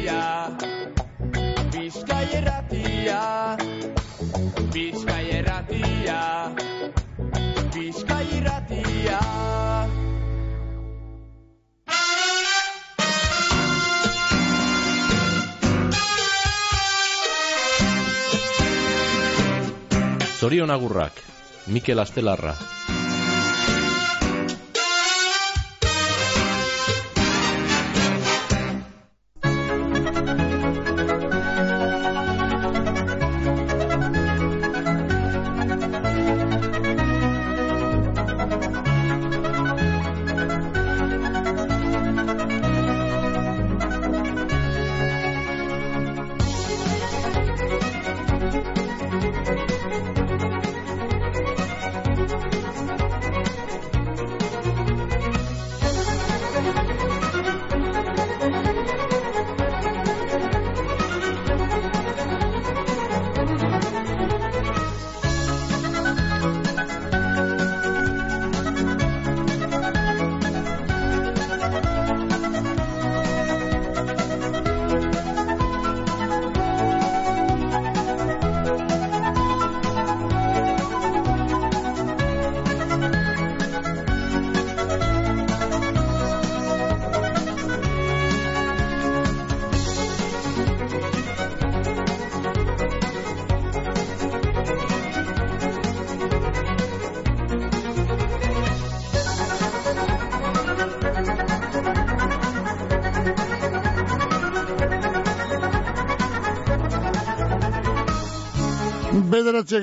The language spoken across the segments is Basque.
irratia Bizkai irratia Bizkai irratia Bizkai irratia Zorion agurrak, Mikel Astelarra.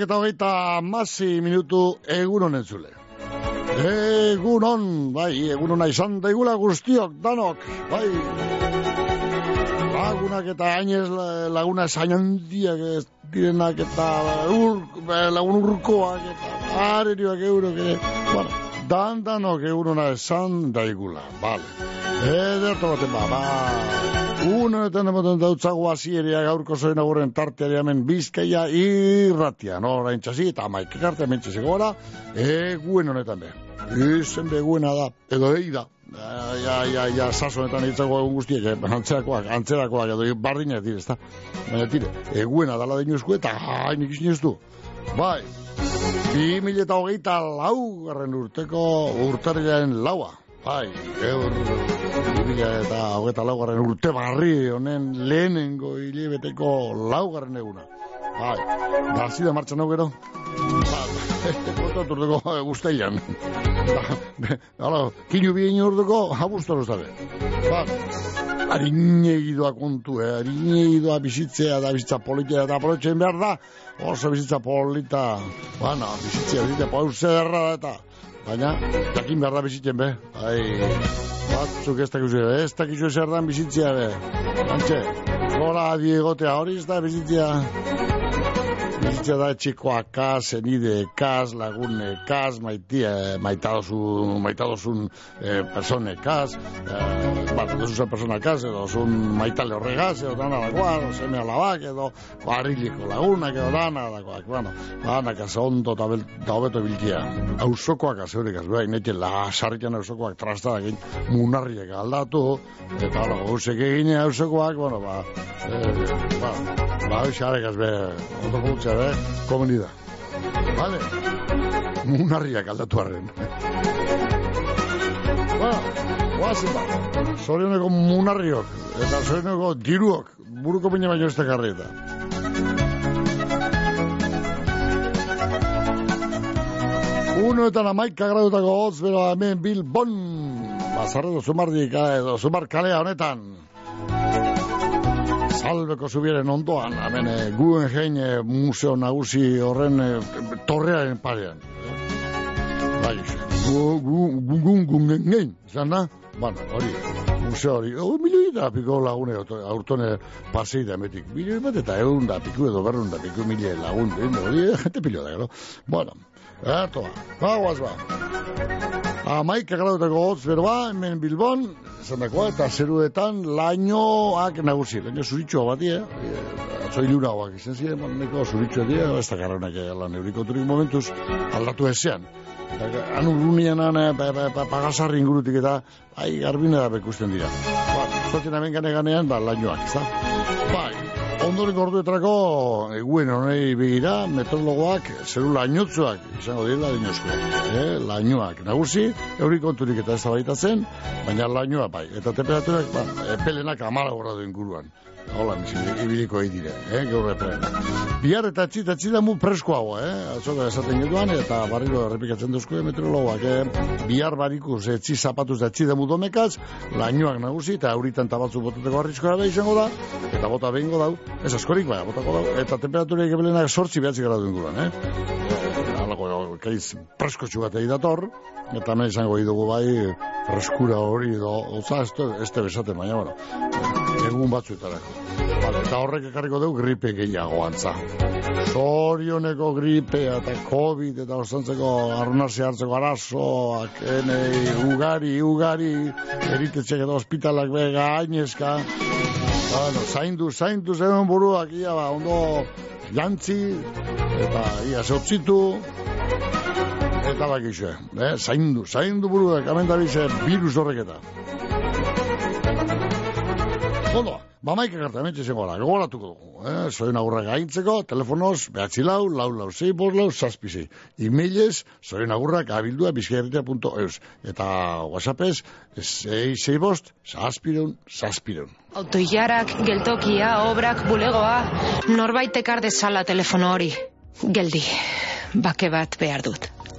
Eta hogeita masi minutu egun honen zule. Egun hon, bai, egun hona izan daigula guztiok, danok, bai. Lagunak eta ainez laguna esain handiak ez direnak eta ur, lagun urkoak eta arerioak eurok ere. Bueno, dan danok egun hona esan daigula, bale. Ederto baten ba, ba. Uno honetan emoten dautzago azieria gaurko zoen agurren tarteari hemen bizkaia irratia, no? Orain txasi, eta maik ekarte hemen txasiko gara, eguen honetan be. Izen beguena da, edo egi da. Ja, ja, ja, saso honetan egitzago egun guztiek, eh? antzerakoak, antzerakoak, edo bardinak dire, ezta? Baina tire, eguena dala da inuzko eta hain ikisin ez du. Bai, bi mila eta hogeita lau garren urteko urtarriaren laua. Bai, eur, ibila eta hogeta laugarren urte barri honen lehenengo hilibeteko laugarren eguna. Bai, da zida martxan hau gero. Ba, botatu urteko guzteian. Ba, hala, kinu bi ino urteko, abuztor ustabe. Ba, harine egidoa kontu, eh? harine egidoa bizitzea da bizitza politia eta aprovetzen behar da, oso bizitza polita, bueno, bizitzea, bizitzea, pauzea derra eta, Baina, jakin behar da bizitzen be. Ai, batzuk ez dakizu, ez dakizu zer dan bizitzea be. Antxe, gora adiegotea hori ez da bizitzea. Bizitzea da txikoa kaz, enide kaz, lagune kaz, maitia, maitadozun, maitadozun eh, persone kaz, eh, bat, dozun persona kaz, edo zun maitale horregaz, edo dana dagoa, seme alabak, edo barriliko lagunak, edo dana dagoak, bueno, dana kaz ondo eta hobeto biltia. Ausokoak azeurik, az behar, nete la sarrikan ausokoak trastada egin munarriek aldatu, eta hala, gauzek egin ausokoak, bueno, ba, eh, ba, ba, xarek az behar, ondo be, komeni da. Vale? Munarriak aldatu arren. ba, guazen ba, zorioneko munarriok, eta zorioneko diruok, buruko pina baino ez eta. Uno eta namaika gradutako hotz, bero hemen Bilbon, bazarre do zumardik, edo zumar kalea honetan. Salbeko zubieren ondoan, hemen eh, Guggenheim eh, museo nagusi horren eh, torrearen parean. Bai, Guggenheim, zan da? Bueno, hori, museo hori, oh, milioi da piko lagune aurtone pasei da emetik. Milioi bat eta egun da piku edo berrun da piku milioi lagun, hori, gente pilo da, gero. Bueno, Eto, ba, guaz ba. Amaik agradutako hotz berba, hemen Bilbon, esan dakoa, eta zeruetan lainoak nagusi, laino zuritxoa bat, eh? Zoi luna hoak izan ziren, neko zuritxoa dira, ez da garranak lan euriko turik momentuz aldatu ezean. Han urrunian, pagasarri ingurutik eta, ai, garbine da bekusten dira. Ba, zotzen hemen gane ganean, ba, lainoak, ez da? Bai, ondoren gorduetrako, eguen honei begira, meteorologoak, zeru lainotzuak, izango dira, lainozko, eh, lainoak. Nagusi, eurik konturik eta ez zen, baina lainoa bai. Eta temperaturak, ba, epelenak amara gradu inguruan. Hola, ibiliko egin dire, eh, gaur epelena. Bihar eta etzi, eta etzi da mu preskoago, eh, atzoka esaten geduan, eta barriro errepikatzen duzko meteorologoak, eh, bihar barikuz etzi zapatuz da etzi da mu domekaz, lainoak nagusi, eta auritan tabatzu boteteko arriskoa da izango da, eta bota behingo dau, ez askorik baina, botako dau, eta temperatura egebelenak sortzi behatzi gradu inguruan, eh. Halako, kaiz, presko txugat egin dator, eta hemen izango dugu bai, freskura hori, do, oza, ez te besate, baina, bueno, egun batzuetarako. Vale, eta horrek ekarriko dugu gripe gehiago antza. Zorioneko gripe eta COVID eta ostantzeko arnasi hartzeko arazoak, enei, ugari, ugari, eritetxek eta ospitalak bega, ainezka. Bueno, zaindu, zaindu zen buruak, ia ba, ondo jantzi, eta ia zeotzitu, eta bakixue, eh? zaindu, zaindu buruak, amendabize virus horrek eta. Ondo, maik egarta emetxe zen gora, gogoratuko dugu, eh? Zoen agurra gaintzeko, telefonoz, behatzi lau, lau lau zei, bos lau, zazpizei. E-mailez, zoen agurra gabildua. Eta whatsappez, zei, zei bost, zazpireun, zazpireun. Autoiarak, geltokia, obrak, bulegoa, norbait ekar dezala telefono hori. Geldi, bake bat behar dut.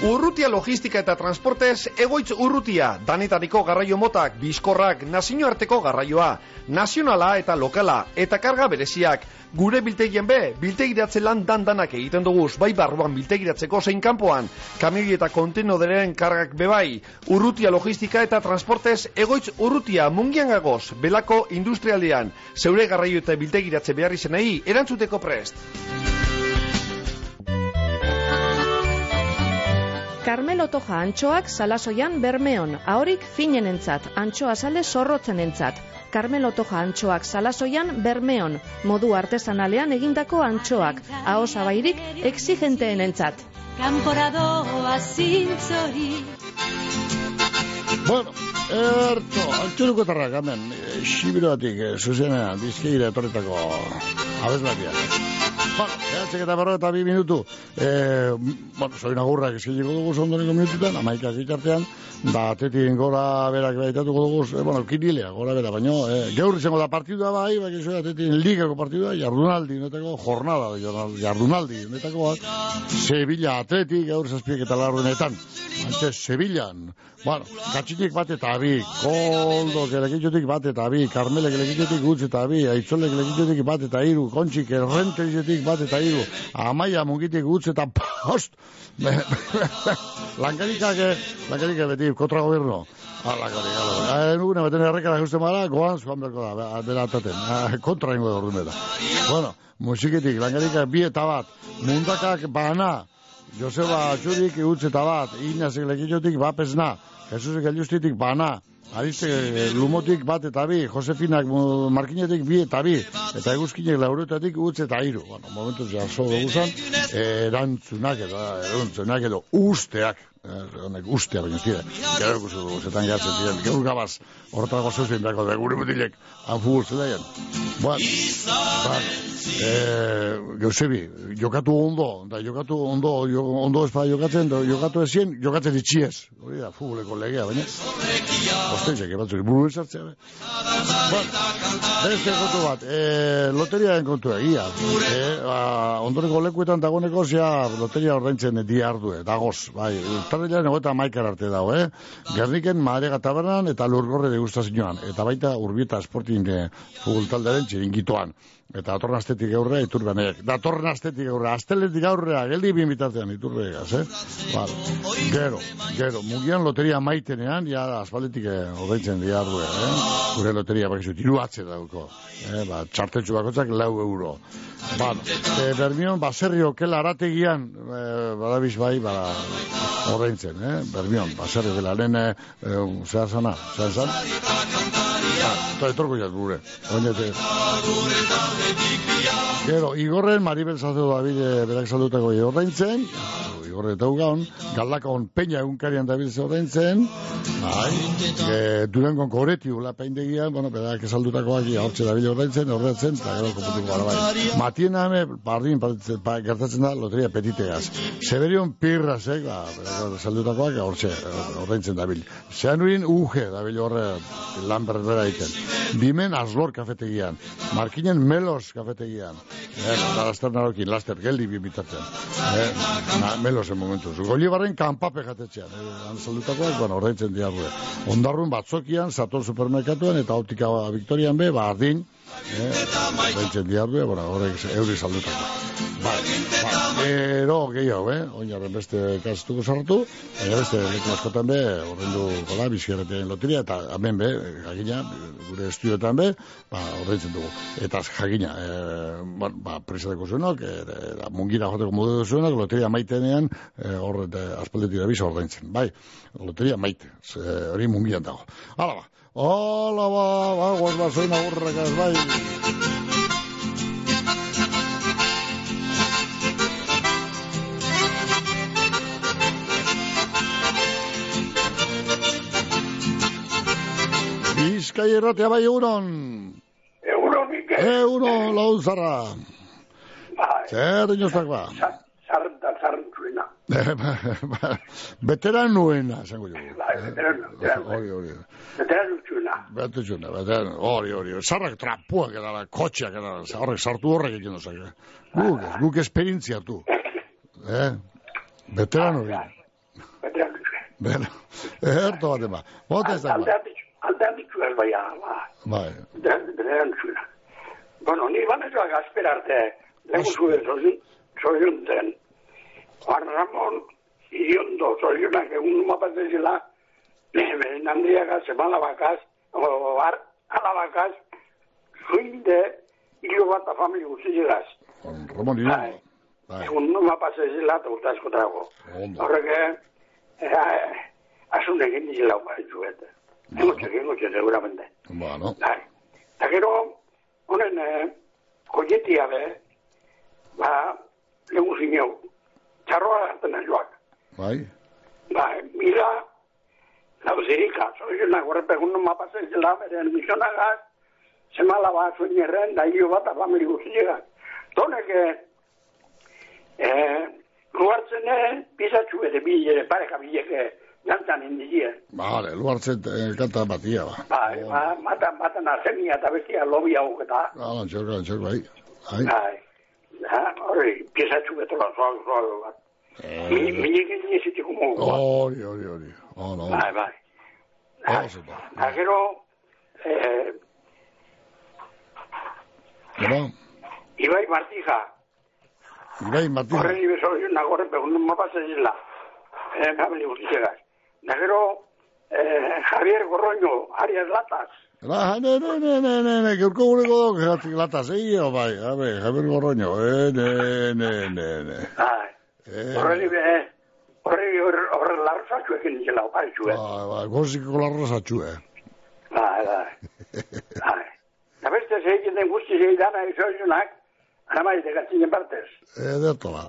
Urrutia logistika eta transportez egoitz urrutia, danetariko garraio motak, bizkorrak, nazioarteko garraioa, nazionala eta lokala, eta karga bereziak. Gure biltegien be, biltegiratze lan dandanak egiten duguz, bai barruan biltegiratzeko zein kanpoan, kamioi eta kontenoderen kargak bebai, urrutia logistika eta transportez egoitz urrutia mungian gagoz, belako industrialdean, zeure garraio eta biltegiratze behar izenei, erantzuteko prest. Carmelo Toja antxoak salasoian bermeon, ahorik finenentzat, antxoa sale zorrotzenentzat. Carmelo Toja antxoak salasoian bermeon, modu artesanalean egindako antxoak, aho zabairik exigenteenentzat. Kanporadoa zintzori Bueno, erto, altxuruko tarrak, hemen, eh, xibiroatik, eh, zuzenean, bizkeira etorretako abeslatiak. Bueno, ehatzek eta berro eta bi minutu, eh, bueno, soin agurrak eskiliko dugu ondoneko minututan, amaikak ikartean, da tetin gora berak baitatuko dugu, eh, bueno, kinilea, gora bera, baino, eh, gaur izango da partidua bai, bai, iso da tetin ligako partidua, jardunaldi, netako, jornada, jardunaldi, netako, Sevilla atletik, gaur zazpiek eta larrunetan, antes Sevillan, bueno, gatxitik bat eta abi, koldo, gelekitxotik bat eta abi, karmelek gelekitxotik gutz eta abi, aitzolek gelekitxotik bat eta iru, kontxik errenterizetik bat eta iru, amaia mungitik gutz eta post, lankarikak, lankarikak beti, kontra goberno, Ah, lankarik, ala, nugune baten errekara justen bara, goan zuan berko da, bera ataten, kontra ingo eta. Bueno, musiketik, lankarikak bi eta bat, mundakak bana, Joseba Txurik utz eta bat, Inazek lekitxotik bapesna, Jesusek eljustitik bana, Ariste Lumotik bat eta bi, Josefinak Markinetik bi eta bi, eta eguzkinek lauretatik utz eta hiru. Bueno, momentu jaso dugu zan, erantzunak edo, erantzunak edo usteak, honek ustea baina zire, gero ikusi dugu, zetan gatzen ziren, gero gabaz, horretako zeuzen dako, da gure mutilek, hanfugur zelaien. Bueno, ba, eh, Josebi, jokatu ondo, da jokatu ondo, jo, ondo ez jokatzen, da jokatu ezien, jokatzen itxiez. Hori da, futboleko legea, baina. Osteitzek, batzuk, buru esartzea, be. Bueno, beste kontu bat, eh, loteriaren kontu egia. Eh, ba, ondoreko lekuetan dagoeneko zea loteria ordaintzen di dagoz, bai. Tarrilean egoeta maikar arte dago, eh. Gerniken, Madrega tabernan eta lurgorre degustazioan. Eta baita urbieta esportin eh, futbol taldearen pasatxe ingitoan. Eta datorren astetik aurrea iturbeanek. Datorren astetik aurrea, asteletik aurrea, geldi bin bitartean iturbeagaz, eh? Vale. Gero, gero, mugian loteria maitenean, ja, aspaldetik eh, diardu, eh? Gure loteria, bakizu, tiru atze dauko. Eh? Ba, txartetxu bakotzak lau euro. Ba, e, Bermion, baserri okela arategian, e, badabiz bai, ba, ordaintzen, eh? Bermion, baserri okela, lehen, e, e, zehar eta etorko jat gure. Oinete. Gero, Igorren Maribel Zazeo Davide berak saldutako ordaintzen, Igorre eta ugaun, Galdakon Peña egunkarian David ordaintzen, bai, e, Durangon Koretiu lapaindegian, bueno, berak saldutakoak ia hortxe David ordaintzen, ordaintzen, eta gero komputuko gara bai. Matiena hame, bardin, pa, gertatzen da, loteria petiteaz. Seberion Pirrasek, ba, berak saldutakoak hortxe ordaintzen David. Zeanurin UG, David horre lan berbera egiten. Bimen Aslor kafetegian, Markinen Melos kafetegian, eh, laster narokin, laster, geldi bi bitatzen. Eh, na, Melosen momentu. Golibarren kanpape jatetxean, eh, han saldutakoak, bueno, ordaintzen diarru. Ondarrun batzokian, Sator supermerkatuan, eta optika Victorian be, ba, ardin, eh, ordaintzen diarru, bueno, horrek euri saldutako. Bai, ba, ero gehiago, eh? Oinarren beste kastuko sartu, baina beste leku askotan be, orrendu gola, bizkerretean loteria, eta hemen be, jakina, gure estudioetan be, ba, ordaintzen dugu. Eta jakina, e, ba, ba presateko zuenok, e, e, mungira joteko modu zuenok, loteria maitenean, e, horre, aspaldetik da bisa ordaintzen. Bai, loteria maite, ze, hori mungian dago. Hala ba, Hola, ba, ba, guaz, ba, zoin agurrak, bai. Bizkai erratea bai egunon. Egunon, Mike. Egunon, lauzarra. Bai. Zer inoztak ba? Zarren da, zarren zuena. Veteran nuena, zango jo. Bai, veteran, veteran. Hori, hori. Veteran zuena. Bete zuna, veteran, hori, hori. Zarrak trapuak edala, kotxeak edala, horrek sartu horrek egin dozak. Guk, guk esperientzia tu. Eh? Veteran hori. Veteran zuena. Beno, erto bat ema. Bota ez da. Aldean ditu ez bai, ba. Bai. Veteran zuena. Bueno, ni banetuak asperarte, lehenko zuen zozun, zozun zen. Juan Ramon, iriondo, zozunak egun mapatezela, beren handiagaz, emalabakaz, o ar, alabakaz, zuinde, hilo bat a familia guztielaz. Juan Ramon Iriondo. Bai. Egun numa pasezela, eta urtazko trago. Ondo. Horrek, eh, asun egin dizela upa zuet. Engotxe, seguramente. Bueno, Bai. Eta gero, honen, eh, koietia be, ba, legu zineu, txarroa hartzen joak. bai. Ba, mira, lauzirika, zoizunak horrepe egun numa pasezela, beren misionagaz, semala ba, zuen erren, da hilo bat, afamili guztiegaz. Tonek, eh, eh, ere bi, ere pareka bileke, jantzan indizie. Vale, luartzen eh, kanta batia ba. Ba, ba, matan, matan arsemia eta bestia lobi hau eta, Ah, txorka, txorka, bai. Bai. bai, ha, hori, pisatxu betola, zoal, zoal, bat. Mi- Minik egin ezitik humo, Hori, hori, hori. Oh, no. bai, bai. Bai. Oso da. Eta gero, eh, Gero, Ibai Martija, Ibai Martín. horren ibezo, nagorren pegun mapase zila, eh, famili guztiegaz. Da gero, eh, Javier Gorroño, Arias Latas, La, ne, ne, ne, ne, ne, ne, gaurko gureko dok, jatik lata zeio, bai, a ver, Javier Gorroño, eh, ne, ne, ne, ne. bai, Eh, horren ibe, horren horren larrosatxu ekin zela, bai, zuen. Bai, bai, goziko larrosatxu, eh. Bai, bai. Bai. Da beste zeitzen den guzti zeidana izoizunak, anamaitek atzinen partez. Edertola.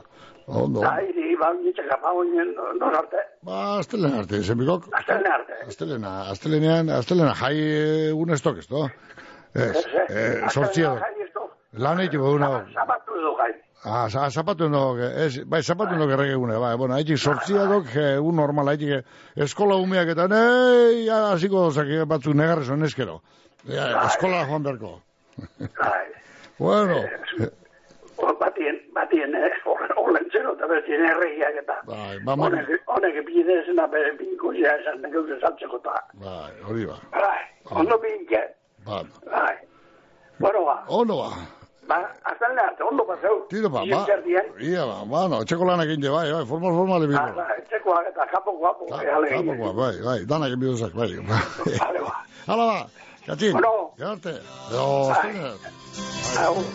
Ondo. Da, iri, ba, nitxe kapa oinen, non arte, Ba, astelen arte, zenbikok. azten arte. Astelena, astelenean, astelena jai egun estok, ez to? Ez, eh, sortzia. Lan egin eguna. Zapatu edo gai. Ah, za- zapatu no, ez, bai, zapatu no gerrege egune, bai, bueno, haitik sortzia dok, eh, un normal, haitik eskola umeak eta, nei, hasiko dozak eh, batzuk negarrez honezkero. Ja, eskola joan berko. Bai. Bueno, Hor batien, batien, eh, horren zero, eta bestien erregiak eta. bai, ba, ma- Honek, honek bidezena bere binko zea esan negeu saltzeko eta. bai, hori ba, Bai, ondo binke. ba, Bai. Bueno, ba. Ono ba. Ba, azan lehaz, ondo paseu. Tiro ba, ba. Ia ba, bueno, etxeko lanak egin bai, bai, formal, formal ebiko. Ah, ba, etxekoak eta japo guapo. egin. Zapokoa, bai, bai, danak egin biduzak, bai. Vale, ba. Hala ba, katxin. Bueno. Edo, Bai. azkenean. Agur.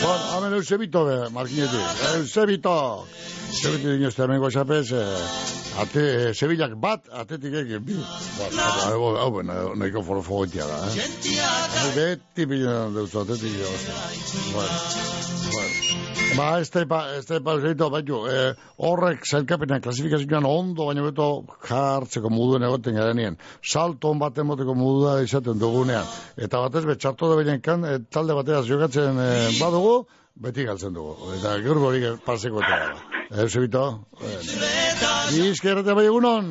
Bueno, hemen Eusebito be, Markineti. Eusebito. Eusebito dino este hemengo esapez, eh, ate, eh, Sevillak bat, atetik egin bi. Bueno, hau, hau, hau, nahiko forfogotia da, eh? Beti bilen deuzu, atetik jo. Bueno, bueno. Ba, ez da, ez Eusebito, baitu, eh, horrek zailkapenean klasifikazioan ondo, baina beto jartzeko moduen egoten garenien. Salto on bat emoteko modua izaten dugunean. Eta batez, betxarto da behin kan, eh, talde bateaz jokatzen eh, badugu, beti galtzen dugu. Eta gaur hori paseko eta da. Eusebito, bueno. Izkerrete bai egunon,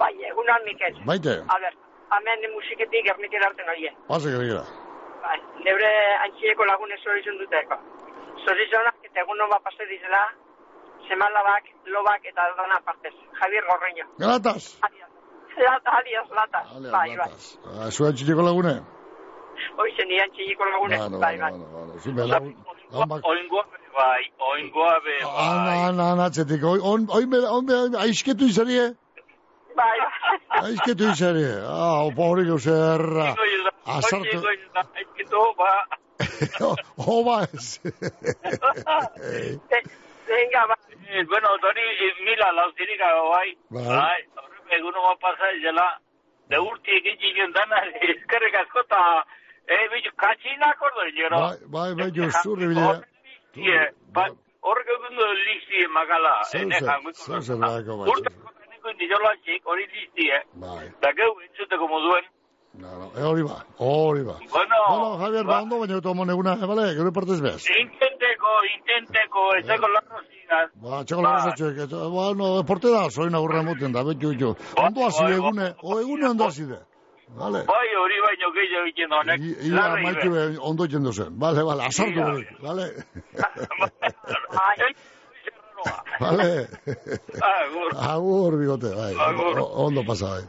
Bai, egunan, Mikel. baite, A ber, hemen musiketik gerniken hartzen oie. pasek egira. Bai, neure antxieko lagunez zorizun duteko. Zorizonak eta egunon bat pase dizela, semalabak, lobak eta dana partez. Javier Gorreño. Galatas! Alias. Lata, alias, lata. Alias, bai, bai. latas. Ah, Zuen txitiko lagune? Hoize ni antxieko lagune. Bueno, bai, bai. bueno, bueno. Zuen lagun, lagun bak. Oingoa be bai, oingoa be Ana, bai. ana, ana, atzetik. Oi, on, oi, me, oi, me, aizketu izarie? Bai, Aizketu izarie. Ah, opa hori gauzerra. Azartu. Aizkitu, ba, Oba ez. Venga, bai. eh, bueno, tori eh, mila lauzirik gago bai. Bai. Horrek eguno pasa izela, de urti egin ginen dana, eskerrik asko eta, eh, bicho, katxinak ordo gero. Bai, bai, bai, jo, zurri bidea. Horrek, bai, horrek egun du listi magala. Ene, zer, bai. Urte askotaneko nizolazik, hori listi, eh. Bai, Da geu entzuteko moduen. No, no, e hori ba, hori ba. Bueno, Bueno, Javier, ba, ondo baina eto amon eguna, eh, bale, gero partez bez. Intenteko, intenteko, ezeko larro zidan. Ba, txeko lagun zatxoek, eta, bueno, porte da, soin agurra moten da, betu, betu. Ondo hasi bai, egune, o egune ondo hasi de. Vale. Bai, hori baino gehiago egiten honek. Ia maitu be. ondo egiten duzen. Vale, vale, asartu berik, vale. Ai, Vale. Agur. Agur, bigote, bai. Ondo pasa, bai.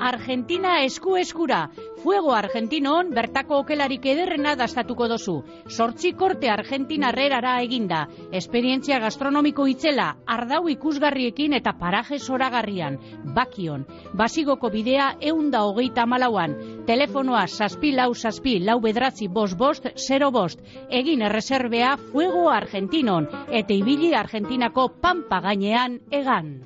Argentina esku eskura. Fuego Argentinon bertako okelarik ederrena dastatuko dozu. Sortzi korte Argentina herrerara eginda. Esperientzia gastronomiko itzela, ardau ikusgarriekin eta paraje zoragarrian. Bakion. Basigoko bidea eunda hogeita malauan. Telefonoa saspi lau saspi lau bedratzi bost bost zero bost. Egin erreserbea Fuego Argentinon. Eta ibili Argentinako pampa gainean egan.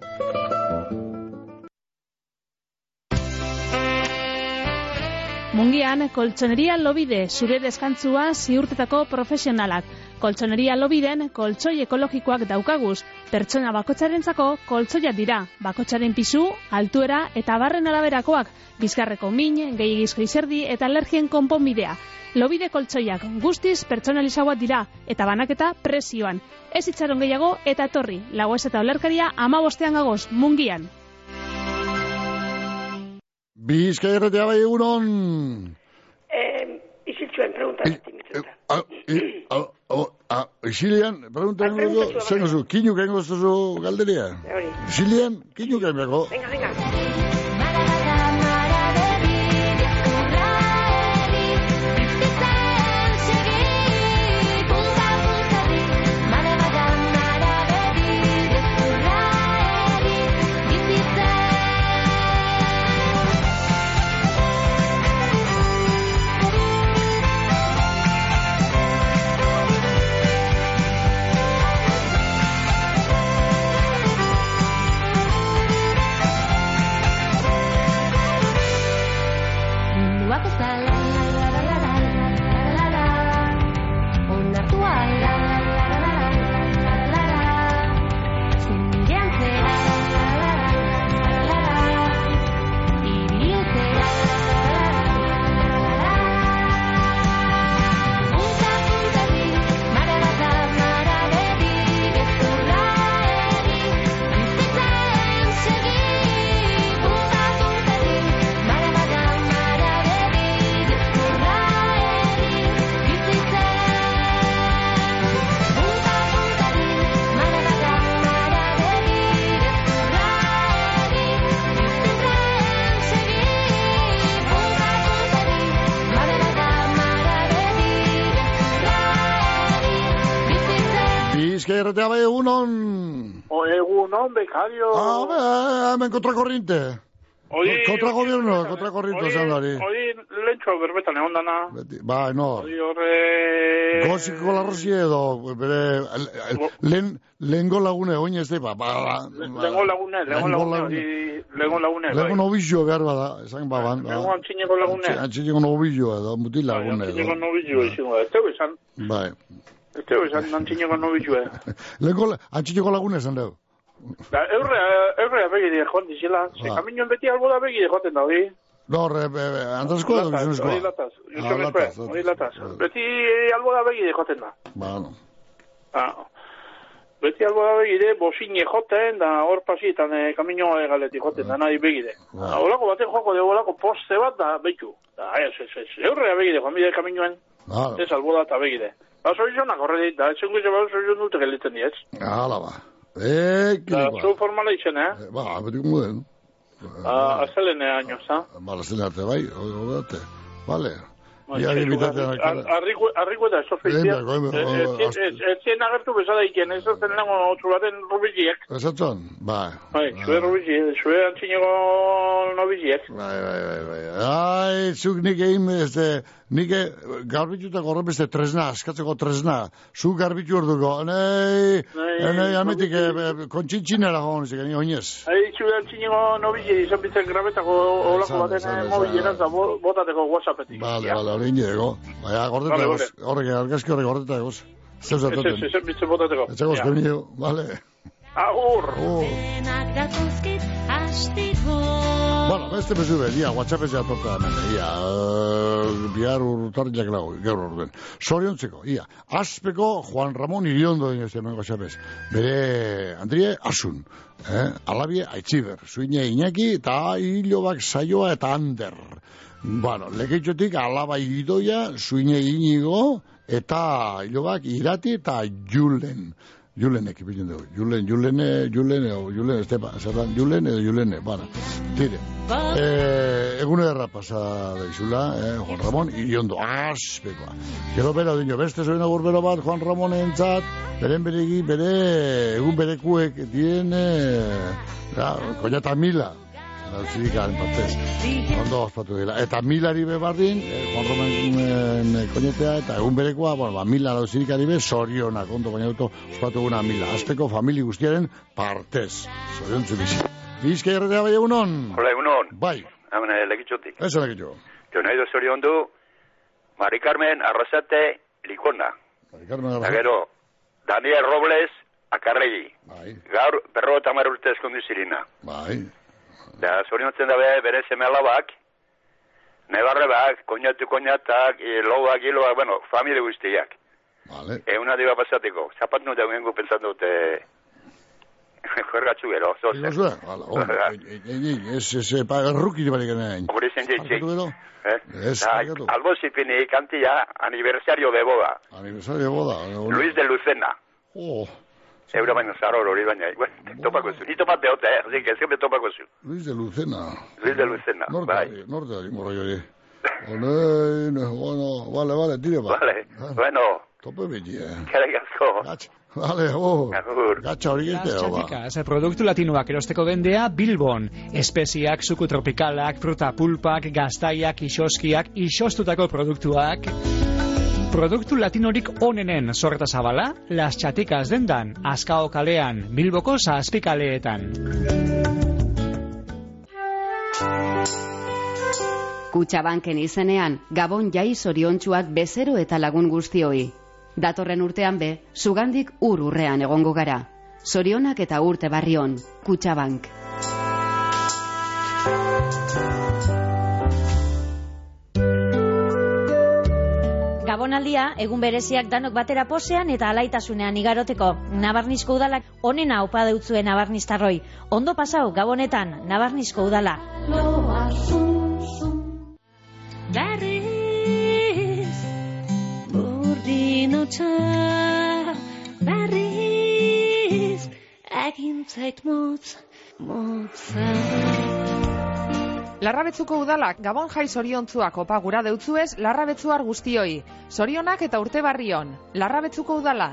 Mungian, koltsoneria lobide, zure deskantzua ziurtetako profesionalak. Koltsoneria lobiden, koltsoi ekologikoak daukaguz. Pertsona bakotxarentzako koltsoia dira. Bakotxaren pisu, altuera eta barren araberakoak. Bizkarreko min, gehiagizko izerdi eta alergien konponbidea. Lobide koltsoiak guztiz pertsonalizagoak dira eta banaketa presioan. Ez itxaron gehiago eta torri. Lagoez eta olerkaria ama bostean gagoz, mungian. Bizkaierretea bai egunon. Eh, iziltzuen, pregunta. Ah, ah, oh, ah, Isilian, pregunta nengo pregunta du, zen oso, kinuk engo zu galderia? Isilian, kinuk engo. Venga, venga. Bizkai erretea bai egunon. O egunon, bekario. Ah, be, hemen kontrakorrinte. Hori... Kontragobierno, kontrakorrinte esan dari. Hori lentxo berbetan egon dana. Bai, no. Hori horre... Goziko larrosi edo, bere, lehen, lehengo lagune, oin ez da, ba, ba, Lengo lagune, lengo lagune. Lengo lagune. Lehengo nobizio behar bada, esan baban. Lengo antzineko lagune. Antzineko nobizio edo, mutil lagune edo. Antzineko nobizio, izango da. Ez teu esan, Bai. Ez teu esan antzineko nobizio, eh. Lehenko, antzineko lagune esan dugu. Da, eurre, eurre begide joan dizela. Ah. kaminoen beti alboda begide joaten da, hori. No, re, be, be, andrazko edo gizonezkoa. Hori lataz, Ah, gizonezkoa, lataz, hori lataz. Beti alboda begide joaten da. Ba, no. Ah. Beti alboda begide, bosine joten, da hor pasietan eh, kaminoa egaletik joten, da nahi begide. Ba. Olako baten joko dugu, olako poste bat da behitu. Da, ez, ez, ez, eurrea begide, joan bide kaminoen, Claro. ez alboda eta begide. Ba, zorizonak horre dit, da, etzen guize bat zorizon dute geliten diez. Hala ba. Eh, Da, kilikoa. zu formala izen, eh? Ba, beti kumuden. Ah, azelene años, ha? Ba, lazen arte, bai, hori. Vale. Bai, Ia gibitatean akara. Arriko arriko da eso fizia. Hemen, hemen, Ez ez zien agertu bezala iken, ez zen lengo otru baten rubiziek. Esatzen? Bai. Bai, zue rubiziek, zue antzineko nobiziek. Bai, bai, bai, bai. Ai, zuk nik egin, este, nik e- garbitutako horre beste tresna, askatzeko tresna. Zuk garbitu orduko, nei, nei, ametik, e, kontxintxinera joan, zekan, ni oinez. Ai, zue antzineko nobiziek izan bitzen grabetako olako baten sale, mobileran eta bo- botateko whatsappetik. Vale, vale, hori indego. Baina, gordeta Vale, egoz, horrek, argazki horrek gordeta egoz. Zeu Ez, ez, zatoten. ez, bitzen botateko. Ja. kemio, vale. Agur! Datozkit astiko Bueno, beste bezu be, dia, WhatsApp ez jatota hemen, ia, uh, bihar urtarriak lagu, gaur orduen. Soriontzeko, ia, aspeko Juan Ramon Iriondo dine ez hemen WhatsApp ez. Bere, Andrie, asun, eh? alabie, aitziber, zuine Iñaki, eta hilobak saioa eta ander. Bueno, lekeitxotik alaba idoia, zuine inigo, eta hilobak irati eta julen. Julen ekipilen dugu. Julen, Julene, Julene, o Julen, Estepa, zerran, Julen edo Julene, bueno, tire. Eh, egun ederra pasa daizula, eh, Juan Ramon, iriondo, aspekoa. Gero bera dino, beste zoin agur bero bat, Juan Ramon entzat, beren beregi, bere, egun berekuek, dien, eh, koñata mila, dauzirikaren partez. Ondo ospatu dira. Eta milari be bardin, eh, Juan Romen eh, koñetea, eta egun berekoa, bueno, ba, mila dauzirikari be, sorionak, ondo baina auto, ospatu guna mila. Azteko famili guztiaren partez. Sorion bizi. Bizka erretea bai egunon? Hola, egunon. Bai, Hemen legitxotik. ez enak jo. Nahi do zorion du, Mari Carmen Arrasate Likona. Carmen Eta gero, Daniel Robles Akarregi. Bai. Gaur, berro eta urte eskondu zirina. Bai. Da, zoriontzen dabe bere seme alabak, nebarrebak, koñatu koñatak, e, loak, iloak, bueno, familie guztiak. Vale. Euna diba pasateko. Zapat nu da vengo pensando te... Jorgatzu gero, zoze. Ego zuen? Hala, hori, ez, ez, ez, pa, erruki barik enean. Hori zen jitzik. Barkatu gero? Eh? Ez, Da, barkatu. albo zipini kantia aniversario de boda. Aniversario boda. hori. Luis de Lucena. Oh, Eura baina zaro hori baina. Bueno, topako zu. Ni topat behote, eh? Es que me topako zu. Luis de Lucena. Luis de Lucena. Norte, Bai. norte, morro hori. Ole, no, bueno, vale, vale, tire ba. Vale. Bueno, Tope beti, eh. kerak asko. Vale, oh. Gatxa hori Las gete, ba. txatikaz, produktu latinoak erosteko dendea Bilbon. Espeziak, zuku tropikalak, fruta pulpak, gaztaiak, isoskiak, isostutako produktuak. Produktu latinorik onenen sorta zabala, Las Txatikaz dendan, Azkao kalean, Bilboko zazpikaleetan. Kutxabanken izenean, Gabon jai zoriontsuak bezero eta lagun guztioi. Datorren urtean be, zugandik ur urrean egongo gara. Zorionak eta urte barrion, Kutxabank. Gabonaldia, egun bereziak danok batera posean eta alaitasunean igaroteko. Nabarnizko udalak onena opa deutzue nabarniztarroi. Ondo pasau, Gabonetan, nabarnizko udala. Berriz Burdin hotza Berriz Egin zait motz Motza Larrabetzuko udalak Gabon jai zoriontzuak opa gura deutzuez larrabetzuar guztioi. Zorionak eta urte barrion. Larrabetzuko udala.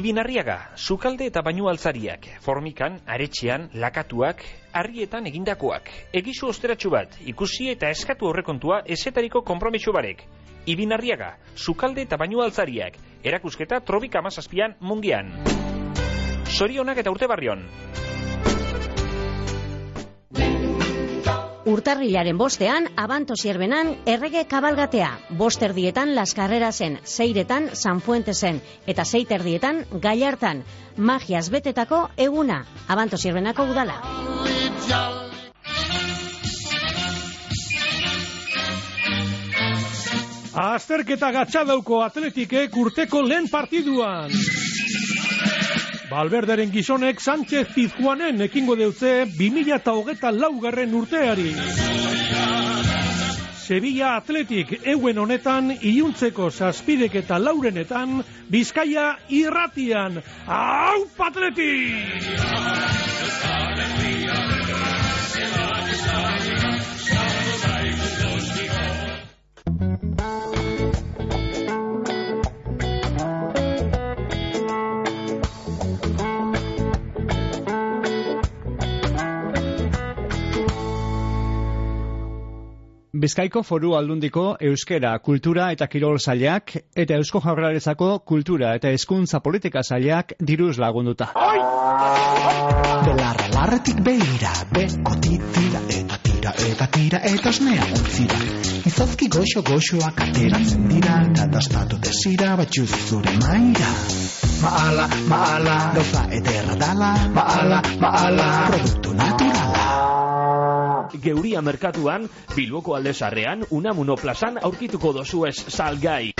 Ibinarriaga, sukalde eta bainu altzariak, formikan, aretxean, lakatuak, harrietan egindakoak. Egizu osteratxu bat, ikusi eta eskatu horrekontua esetariko konpromiso barek. Ibinarriaga, sukalde eta bainu altzariak, erakusketa trobika mazazpian mungian. Sorionak eta urte barrion. Urtarrilaren bostean, abanto zierbenan, errege kabalgatea. Bost erdietan Las Carrerasen, seiretan San Fuentesen, eta seit erdietan Gallartan. Magiaz betetako eguna, abanto zierbenako udala. Azterketa gatxadauko atletikek urteko lehen partiduan. Balberderen gizonek Sánchez Pizjuanen ekingo deutze 2008 laugarren urteari. Sevilla Atletik euen honetan iluntzeko zazpidek eta laurenetan Bizkaia irratian. Hau patletik! Bizkaiko foru aldundiko euskera, kultura eta kirol zailak eta eusko jaurlaritzako kultura eta hezkuntza politika zailak diruz lagunduta. Belarra larretik beira, beko titira eta tira eta tira eta osnea utzira. Izozki goxo goxoak ateratzen dira eta dastatu desira batxuz zure maira. Maala, maala, gauza ederra dala, maala, maala, produktu naturala. Geuria merkatuan, Bilboko aldezarrean, Unamuno plazan aurkituko dozuez salgai.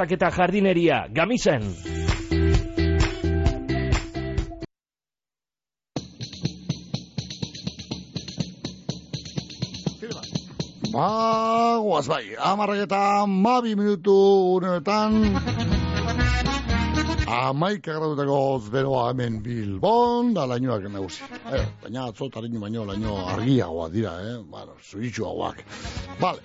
trabiesak eta jardineria, gamisen. Ba, guaz bai, amarrak eta mabi minutu unetan Amaik agradutako beroa hemen Bilbon, da lainoak nagusi. Eh, baina atzotariño baino laino argiagoa dira, eh? Bueno, zuitxuagoak. Vale,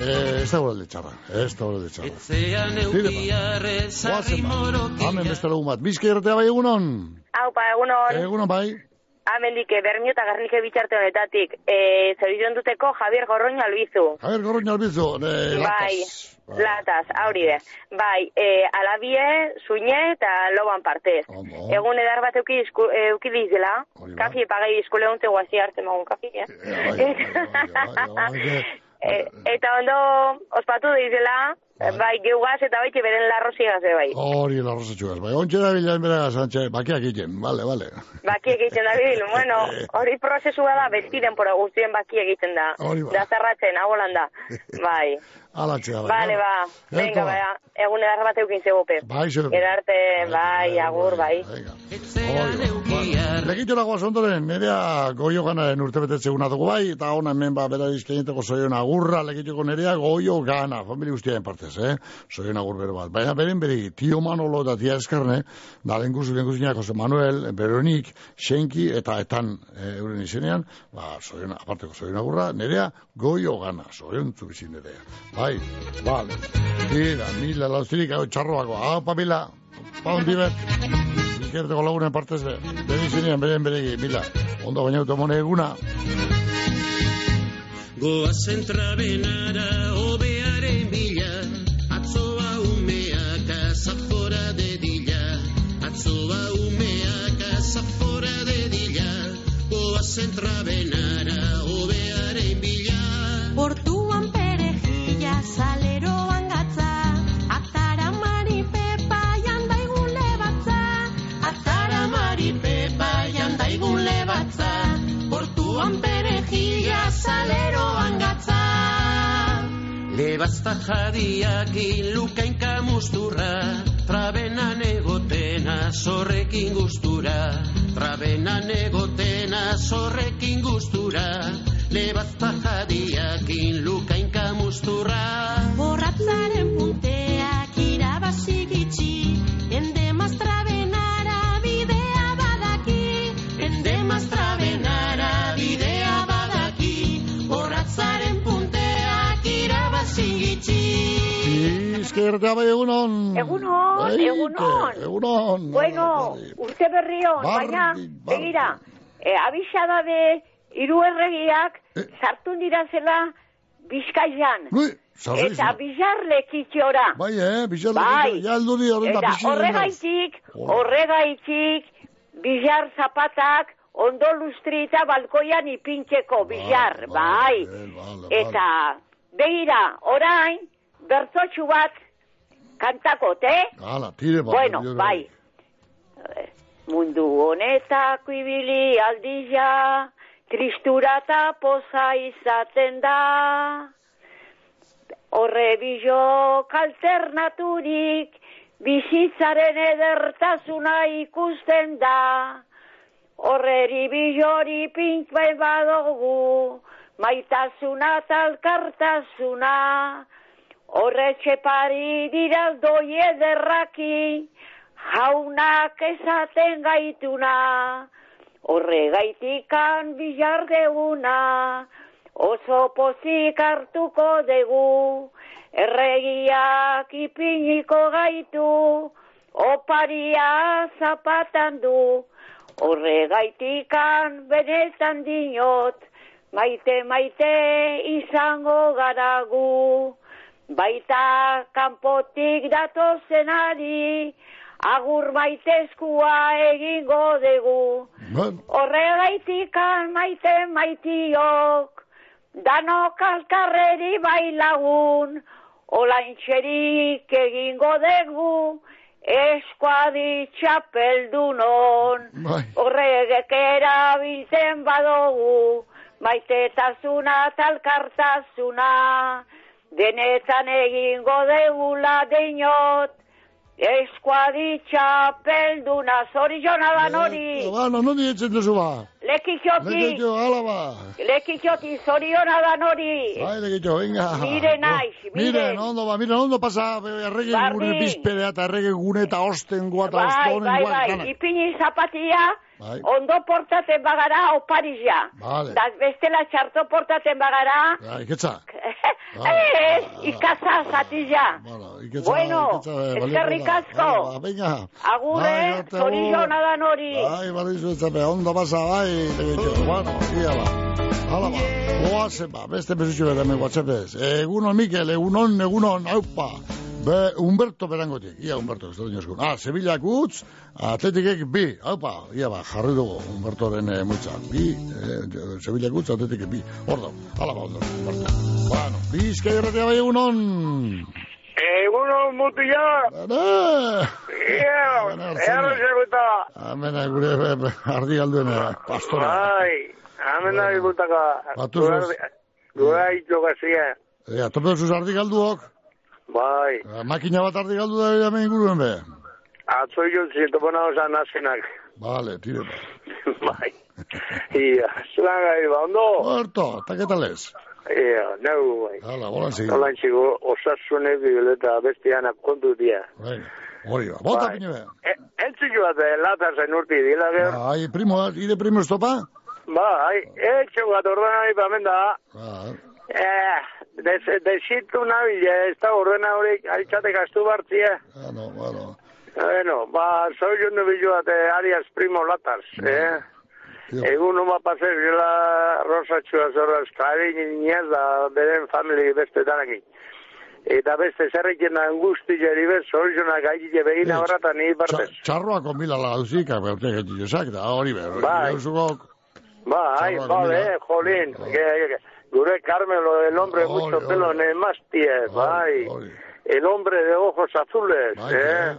eh, ez da gure txarra, ez da gure txarra. Etzean eukiarre zarri morokila Hemen beste lagun bat, bizka irratea bai egunon? Aupa, egunon. Egunon bai? Amendik, Bermio eta Garnike bitxarte honetatik. E, Zorizion duteko Javier Gorroño Albizu. Javier Gorroño Albizu, eh, Bai, latas. latas, hori de. Bai, e, alabie, zuine eta loban partez. Egun edar bat euki, isku, e, euki dizela. Kafi pagai iskule honte guazi arte magun kafi, eh? E, eta ondo ospatu dizela, bai, geugaz eta bai, beren larrozigaz, bai. Hori, la rosa txugas, bai, ontsa da bilan bera Sánchez, bakiak egiten, vale, vale. Baki egiten da bil, bueno, hori prozesua da, beti denpora guztien baki egiten da. Hori ba. Da zarratzen, hau da. Bai. Ala txea, Vale, ba, venga, bai, egun edar bat eukin zegope. Bai, zer. Gerarte, bai, agur, bai. Legitxo lagoaz ondoren, nerea goio ganaren urte betetze eguna dugu bai, eta hona hemen ba, bera izkaineteko zoion agurra, legitxoko nerea goio gana, familia guztiaren partez, eh? Zoion agur bero bat. Baina beren beri, tio Manolo eta tia Eskarne, da lenguzu, lenguzu Jose Manuel, Veronik, Xenki, eta etan eh, euren izenean, ba, zoion, aparteko zoion agurra, nerea goio gana, zoion zubizin nerea. Bai, vale. Tira, mila laustirik, hau txarroako, hau pamila, pa hondi bet. Ikerteko lagunen partez, be, bere izenean, beren beregi, mila. Ondo baina automone eguna. Goazen trabenara obearen bila Atzoa umeak azafora dedila Atzoa umeak azafora dedila Goazen trabenara obearen bila Portuan perejila, saleroan lebatza Portuan perejila saleroan gatza. Lebazta jadiakin lukainka musturra Trabenan egotena zorrekin gustura. Trabenan egotena zorrekin gustura. Lebazta jadiakin lukainka musturra Borratzaren Izkertea bai egunon. Egunon, Bai, egunon. Egunon. Bueno, urte berrion, Bardi, baina, begira, e, abixada de hiru erregiak sartu dira zela Bizkaian. Eta bizar lekitxora. Bai, eh, bizar Bai. lekitxora, aldu di horren da Eta horregaitik, horregaitik, bizar zapatak, ondo lustrita balkoian ipintzeko bizar, bai. Eta, begira, orain, bertotxu bat kantakot, eh? Hala, tire bat. Bueno, bai. Eh, Mundu honetako ibili aldila, tristura eta poza izaten da. Horre bilok alternaturik, bizitzaren edertasuna ikusten da. Horreri bilori pink bai badogu, maitasuna eta alkartasuna. Horre txepari doi ederraki, jaunak esaten gaituna. Horre gaitikan bilardeguna, oso pozik hartuko dugu. Erregiak ipiniko gaitu, oparia zapatan du. Horre gaitikan benetan dinot, maite maite izango garagu. Baita kanpotik datozenari, agur maitezkua egingo dugu. Horregaitikan maite maitiok, danok alkarreri bailagun, olaintxerik egingo dugu, eskuadi txapeldunon, horregek erabiltzen badogu, maitetasuna talkartasuna, denetan egingo degula deinot, eskuadi txapelduna, zori jona da nori, Ba, no, noni etzen duzu ba. lekitxoti, Leketxo, ala ba. lekitxoti, zori da nori, Bai, leketxo, venga. Mire naiz, mire. Miren, ondo ba, miren, ondo pasa, errege Bardin. gune bizperea eta errege gune eta osten gua eta bai, ostonen bai, gua. bai, dana. ipini zapatia, Bai. ondo portaten bagara oparizia. Vale. Da bestela txarto portaten bagara, Ja, iketza. ez, ikaza zatizia. Iketza, Bueno, iketza, eh, eskerrik asko. Venga. Agurre, Bai, ote, zori agur. jona da nori. Bai, badizu ez zape, ondo pasa, bai. Bueno, ia ba. Hala ba, goazen ba, beste besutxo bat hemen whatsappez. Egunon, Mikel, egunon, egunon, haupa. Be, Humberto berangotik, ia Humberto, ez da dinoskun. Ah, Sevillak utz, atletikek bi, haupa, ia ba, jarri dugu Humbertoren e, multza. Bi, e, Sevillak utz, atletikek bi. Ordo, hala ba, ondo, Humberto. Bueno, bizka irratia bai egunon. Egunon mutila. Bada. Ia, erro seguta. Amena gure ardi galduen eh, pastora. Bai, amena egutaka. Batu zuz. Gura ito gazia. Ea, tope zuz ardi galduok. Bai, Eh, Makina bat ardi galdu da hemen inguruen be. atzo jo zintopona osan nazenak. Vale, tire ba. Bai. Ia, gai, ba, ondo? Horto, eta ketales? Ia, neu, bai. Hala, bolan segi. Hola, txigo, osasunek eta bestianak kontu dia. Bai, hori ba. Bota Bai. pine be. Entziko bat, eh, lata zen urti, dila gero. Ai, primo, ide primo estopa? Bai, etxo bat ordena ipamen da. Ah, Eh, des, desitu nabile, ez da ordena horiek aitzate gastu bartzia. ah, no, bueno. Bueno, ba, soy un novillo de Arias Primo Latas, eh? Egun uma pasez gela rosa txua zorra eskari niñez da beren family beste danakin. Eta beste zerrekin angusti jeri bez, horizonak gaitile begin Ez. abarra eta ni partez. Txarroako mila lauzik, beute gaitu josak, da hori be. Bai. Jauzugok, Ba, ai, Txarroak vale, mila. eh, Gure Carmelo, el hombre mucho pelo nemastie, bai. El hombre de ojos azules, eh?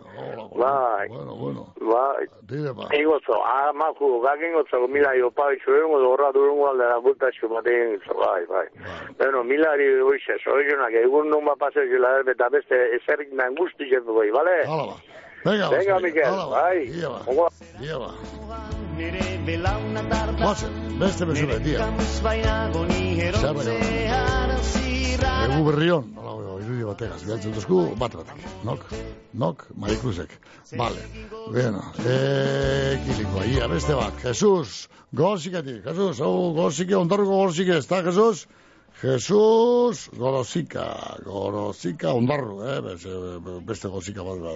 Bai. Bueno, bueno. Bai. Tire ba. Ingotzo, amaku, gakin gotzo, mila jo pai, zuengo dorra durungo aldera bulta xumaten, bai, bai. Bueno, milari hoize, zoizonak, egun nun bat pase zela, eta beste ezerik nan guzti jetu bai, bale? Hala ba. Venga, Venga, Oscar, ba. bai. Ia ba. Ia ba. Goazen, beste bezu be, tia. Zer baina. Egu berrion, hola, irudi bategaz, bialtzen duzku, bat batek. Nok, nok, Marikruzek. Vale, bueno, ekilikoa, ia, beste bat. Jesus, gozikatik, Jesus, hau gozike, ondarruko gozike, ez da, Jesus? Jesus, gorozika, gorozika, ondarru, eh, beste, beste gozika bat da,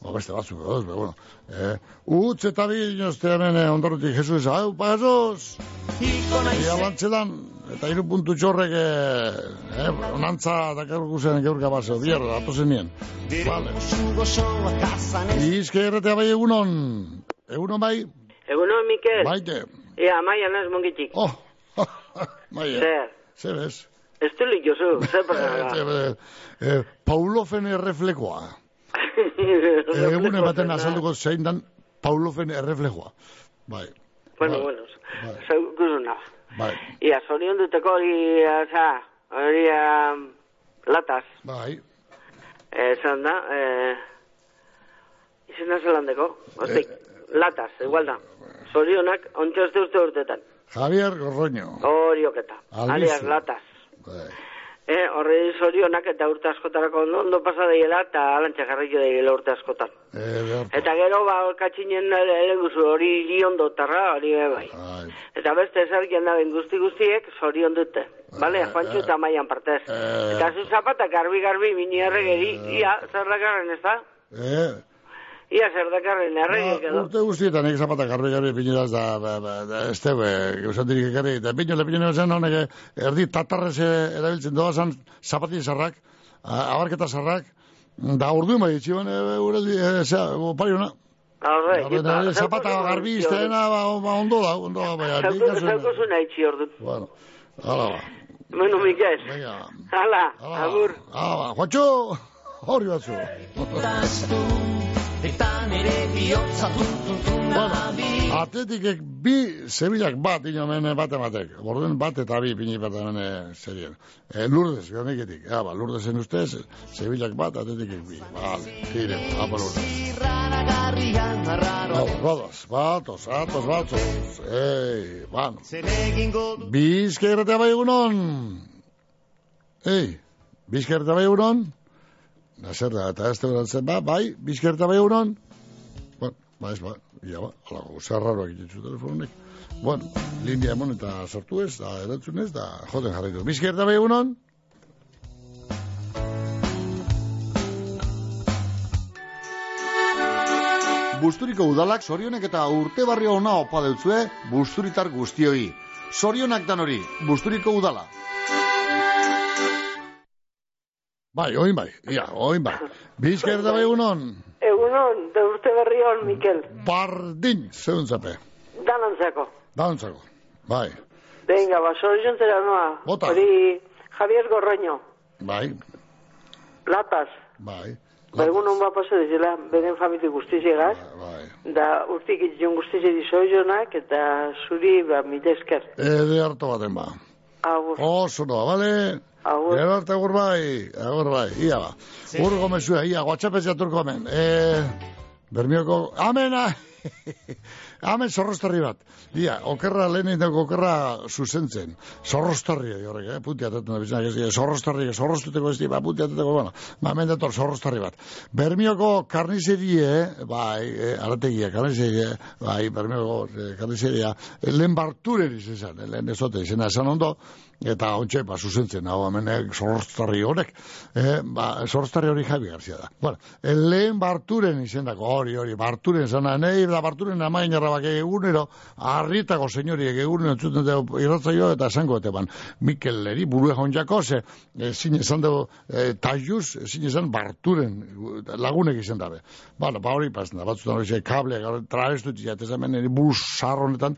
o beste batzuk, eh, be, bueno, eh, utz eta bi, inozte hemen, eh, ondarrutik, Jesus, hau, pa, Jesus, ia lantzelan, eta hiru puntu txorrek, eh, eh, onantza dakargu zen geurka baso, bierda, atozen nien, vale, izke erretea bai egunon, egunon bai, Egunon, Mikel. baite, Ea, maia naz mongitik. Oh, bai, Zer, zer bez, ez du jozu, zer pasa Eh, eh, eh, Paulofen erreflekoa. Egun ematen azalduko zein dan Paulofen erreflekoa. Bai, Bueno, bueno, zeu guzuna. bai, Ia, zorion duteko hori, oza, hori, um, lataz. bai. Esan da, eh, izena zelandeko, ostik, lataz, igual da. Zorionak, ontsa uste urtetan. Javier Gorroño. Hori oketa. Albizu. Alias lataz. Bai. Eh, horre zorionak eta urte askotarako ondo, pasa daiela eta alantxa jarraiko daiela urte askotan. Eh, behar- Eta gero, ba, katxinen eleguzu hori liondo tarra, hori bai. Eta beste zerkien da guzti guztiek zorion dute. Bale, Juantxu eta maian partez. Eta zu zapata garbi-garbi mini erregeri, ia, zer dakarren ez da? Eh, Ia, zer dakarren erregek edo. urte guztietan egin zapata garbi garbi pineraz da, ba, ba, da, ez tebe, gauzatik ekarri, eta pinole pinole zen honek erdi tatarrez eh, erabiltzen doa zan zapati zarrak, abarketa sarrak, da urdu bai, txiban, uraldi, e, zera, opari hona. Horre, Zapata garbi izteena, ba, ba, ondo da, ondo da, bai, Zauko zu nahi txi ordu. Bueno, hala ba. Bueno, Mikel. Venga. Hala, agur. Hala ba, Juancho, hori batzu. Eta nere bihotza Bueno, atletikek bi, Sevillak bat inomen bat ematek. Borden bat eta bi pini bat hemen serien. E, Lourdes, ganeketik. Ja, ba, Lourdesen ustez, Sevillak bat, atletikek bi. Vale, tire, apa Lourdes. Vamos, vamos, atos, atos. Ei, bueno. Bizkerretea bai egunon. Ei, bizkerretea bai egunon. Nazer da, eta ez teberan ba, bai, bizkerretea bai egunon. Bueno, ba, ez ba, ia ba, ala, gozea raro egiten telefonek. Bueno, lindia emon eta sortu ez, da erantzun ez, da joten jarraitu. Bizkerretea bai egunon. Busturiko udalak sorionek eta urte barri ona opa deutzue busturitar guztioi. Sorionak dan hori, Busturiko udala. Bai, oin bai, ia, oin bai. Bizker da bai egunon. Egunon, da urte berri hon, Mikel. Bardin, zeun zape. Danantzako. Danantzako, bai. Venga, ba, sorion zera noa. Bota. Hori Javier Gorroño. Bai, Latas. bai. Ba, egun hon bat paso dizela, beren famili guztizegaz. Bai. Da, urtik itzion guztize dizoionak, eta zuri, ba, midezker. Ede harto baten ba. Agur. Oso noa, bale? Agur. Gero arte agur bai, agur bai, ia ba. Urgo mezua, ia, guatxapetza turko hemen. E, bermioko, amena! Hemen zorrostarri bat. Ia, okerra lehen dago okerra zuzentzen. Zorrostarri horrek, eh? Punti atetan da bizan, ez, zorrostarri, zorrostuteko ez di, ba, punti atetako, bueno, ba, hemen dator zorrostarri bat. Bermioko karnizerie, bai, eh, arategia, karnizerie, bai, bermioko eh, karnizeria, eh, lehen barturen izan, eh, lehen ezote, izena esan ondo, eta ontxe, ba, zuzentzen, hau hemen eh, zorrostarri horrek, eh, ba, zorrostarri hori Javi Garzia da. Bueno, eh, lehen barturen izendako, hori, hori, barturen zana, nahi, da barturen amain errabak egunero, harritako senyoriek egunero entzuten dugu irratzaio eta esango eta ban, Mikel Leri, buru egon jako, ze, e, zin esan dugu, e, tajuz, zin esan barturen lagunek izan dabe. Bueno, ba hori pasen da, batzutan hori kable, traestut, eta hemen buru sarronetan,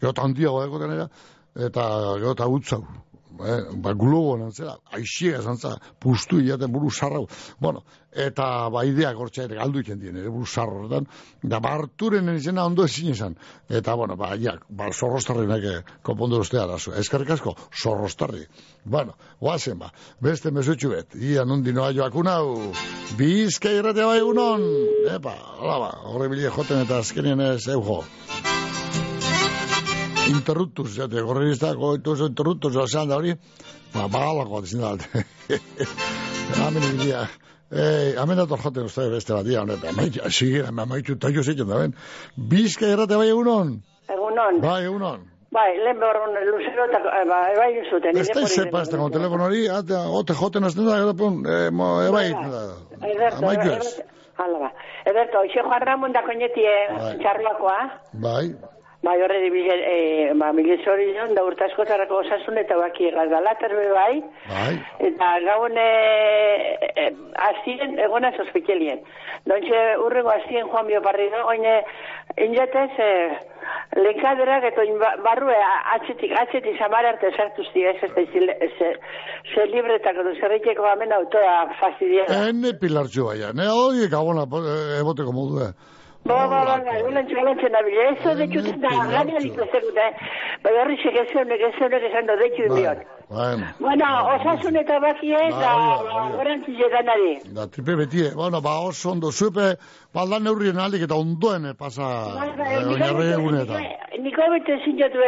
gero handiago egoten era, eta gero eta utzau. Eh, ba, globo nantzera, aixia esan za, pustu iaten buru sarrau. Bueno, eta ba, ideak hortza ere galdu iken dien, ere buru sarro, horretan, da barturen izena ondo ezin izan. Eta, bueno, ba, ja, ba, zorrostarri nake konpondu ustea da zu. Eskerrik asko, zorrostarri. Bueno, guazen ba, beste mesutxu bet, ia nundi noa joakun hau, bizka irratea bai egunon, epa, hola ba, horre bile joten eta azkenien ez eujo interruptus, ya te correr está con todos esos interruptus, o sea, da hori, ba, bagala bat izin da. Amen ilia. Eh, amen da torjoten uste beste bat dia honetan. Mai, sigira, amaitu taio zeitzen da, ben. Bizka errate bai egunon? Egunon. Bai, egunon. Bai, lehen behorron luzero eta ba, ebai zuten. Ez da izepa, ez da, con telefono hori, ate, ote joten azten da, gero pun, eh, mo, ebai. Ederto, Amaitu ez. Hala ba. Ederto, ixe Juan Ramon da koñetie txarloakoa. Bai. Bai, horre dibile, e, ba, Miguel Sorion, da urtaskotarako osasun eta baki gazgalater be bai. Bai. Eta gauen e, e, azien, egona sospikelien. Dontxe, urrego azien Juan Bio Parrido, oine, injatez, e, lenkaderak eta ba- barrue atxetik, atxetik zamar arte sartuzti, ez ez da ze, libretako duzerriteko amen autoa fastidiera. Ene pilartxu baina, ne, hori gabona, eh, eboteko modu, eh. Ba, ba, ba, ba, ulan txalantzen nabile, eso de txutzen da, gania dikozegut, eh? Bai, horri segezionek, ezionek esan da, dekio inbion. Bueno, Bueno, osasun eta bakie, eta orantzize danari. da tripe betie, bueno, ba, oso ondo, zupe, baldan neurrien aldik eta ondoen eh, pasa, eh, oinarri egunetan. Niko bete zintzatu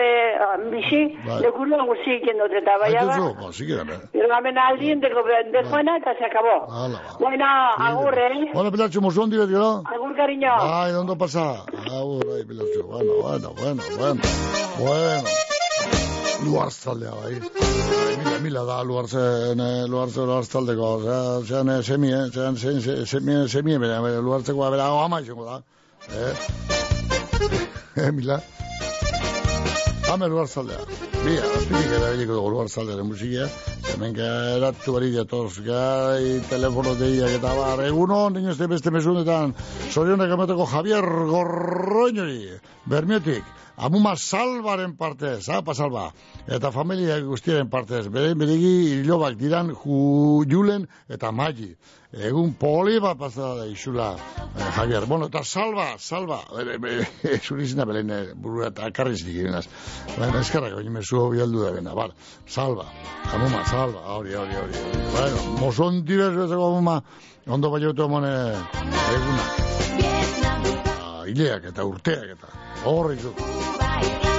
bizi, Bai. lekuruan guzti iken dut, eta bai, ba. Haituzu, ba, sikiran, eh. Pero amen aldien deko dekoena eta se acabó. Hala, ba. Bueno, agur, eh? Bueno, pilartxu, mozu hondi beti, no? Agur, cariño. Ai, ondo pasa. Agur, ai, pilartxu, bueno, bueno, bueno, bueno, bueno. Luarzaldea, bai. Bai, Mila, mila da luartzen, eh, luartzen, luartzaldeko, osea, zean eh, semie, zean zean ze- semie, semie, bera, bera, luartzekoa, bera, ama izango da. Eh? Eh, mila. Hame luarzaldea. Bia, azpirik erabiliko dugu luarzaldearen musikia. Hemen geratu bari diatoz, gai, telefono deiak eta bar. Egunon, de beste mesunetan, zorionak emateko Javier Gorroñori, Bermiotik, amuma salbaren partez, apa salba, eta familia guztiaren partez, bere beregi hilobak diran ju, julen eta magi. Egun poli bat pasada da isula, eh, Javier. Bueno, eta salba, salba, zurizina belen eh, burua eta akarriz dikirenaz. Baina eskarrak, baina mesu bialdu da bena, bar, salba, amuma, salba, hori, hori, hori. Bueno, mozon direz bezako amuma, ondo bai jotu amone eguna. Ah, Ileak eta urteak eta horri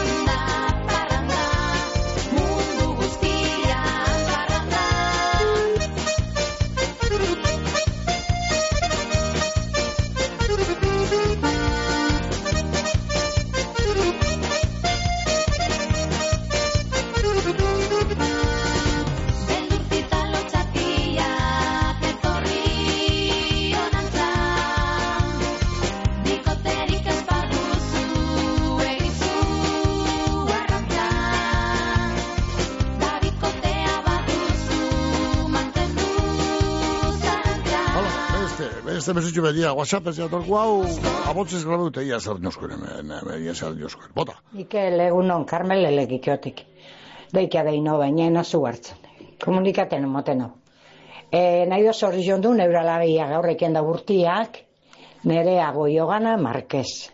beste, mesutxu bedia, WhatsApp ez jatorku hau, abotzez gradu eta ia zer nioskoen, ia zer nioskoen. Bota. Ikel egunon, Carmel elegikiotik. Deikia deino baina nazu hartzen. Komunikaten moteno. E, nahi da zorri jondu, neuralabia gaur eken da burtiak, nere agoio gana Marquez.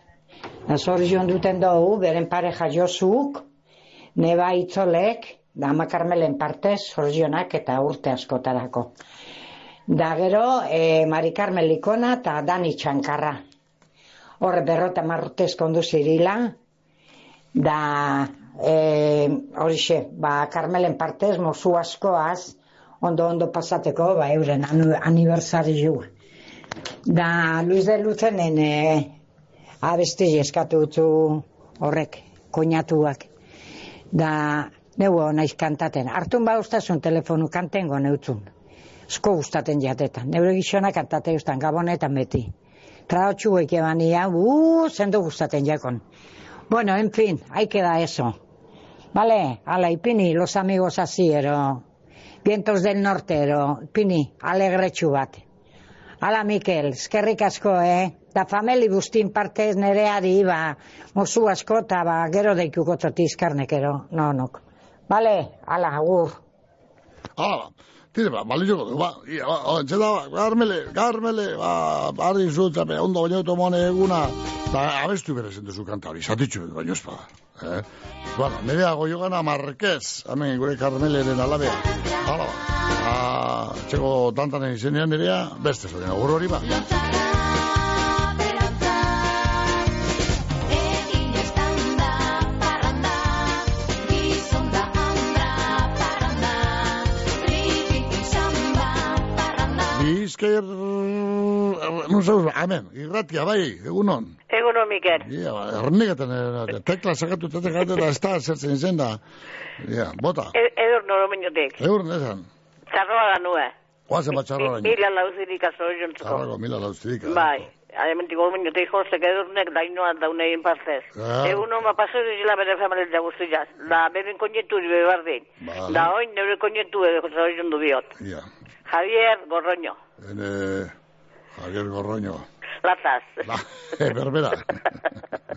Na zorri jonduten dugu, beren pareja josuk, neba itzolek, da ama Carmelen partez, zorzionak eta urte askotarako. Da gero, e, Mari Carmel ikona eta Dani Txankarra. Horre berrota marrutez kondu zirila, da e, horixe, ba, Carmelen partez mozu askoaz, ondo ondo pasateko, ba, euren anu, aniversariu. Da, Luis de Luzenen e, abesti eskatu utzu horrek, koinatuak. Da, neu naiz kantaten. Artun ba ustazun telefonu kantengo neutzun. Esko gustaten jatetan. Neure gixona kantate ustan gabonetan beti. Traotxuek ebania, uh, zendo gustaten jakon. Bueno, en fin, ahí queda eso. Vale, ala, ipini, los amigos así, ero. Vientos del norte, ero. Pini, alegretxu bat. Ala, Mikel, eskerrik asko, eh? Da fameli guztin partez nereari, ba, mozu asko, eta ba, gero deikuko totizkarnek, ero. No, nok. Vale, ala, agur. Hala, tire, ba, balio du, ba, ia, ba, o, txeda, ba, garmele, garmele, ba, barri zutzape, ondo baino tomone eguna, da, abestu bere zentuzu kanta hori, zatitxu, baino espada. Eh? Bueno, nerea goiogana Marquez, hemen gure karmeleren alabea. Hala, ba, ah, txeko tantanen izenean nerea, beste agur hori ba. Parranda Bizker, nun zauz, hemen, irratia, bai, egunon. Eguno, Mikel. Ia, ba, ernegaten, eh, tekla sakatu tetek eta ez da zertzen izen da. Ia, bota, E- Edur noro minutik. eur nesan, Txarroa da nue. guazen bat txarra baino. Mila lauzirik azo jontzuko. Txarrako mila lauztirik. Bai. Adementiko minutik jozek edurnek dainoa daunein partez. Ah. Egun homa paso dizila bere familia guztiaz. Da, beren koñetu ri bebardin. Vale. Da, oin neure koñetu edo jozek jondu biot. Ia, Javier Gorroño. Ene, Javier Gorroño. Lataz. La, e, berbera.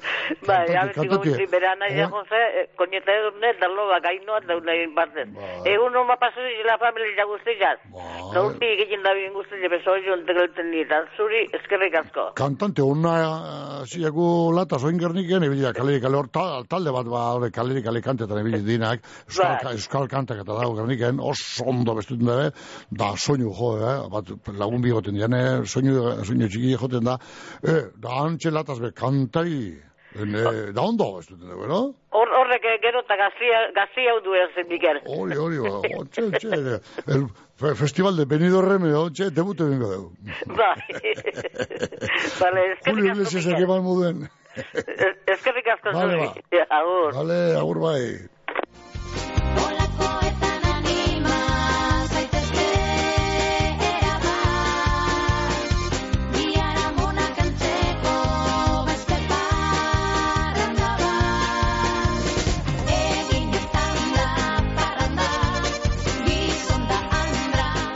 Bai, kantatu- guzti berana Eh? ja jose, koñeta edurne, dalo bakainoa daunein partez. Egun homa paso dizila familia guztiaz. Da, urti egiten da bien guzti beso jontek gelten nita. Zuri, eskerrik asko. Kantante, una ziaku lata zoin gerniken, kalerik, kale hor, ta- talde bat, ba, hori, kalerik, kale kantetan ebilia dinak, euskal, Bai. euskal kantak eta dago gerniken, oso ondo bestuten dabe, da soinu jo, eh, bat lagun bigoten diane, soinu, soinu txiki joten da, eh, da antxe lataz be, kantai, ene, da ondo bestuten dabe, no? Hor, horrek eh, gero eta gazia hau du ez Mikel. Hori, hori, ba, otxe, otxe, el fe- festival de Benidorm, otxe, debute bingo dugu. Bai. Vale, eskerrik Julio asko Iglesias Mikel. eman moduen. Es- Eskerrik asko Vale, zuri. Agur. Vale, agur bai.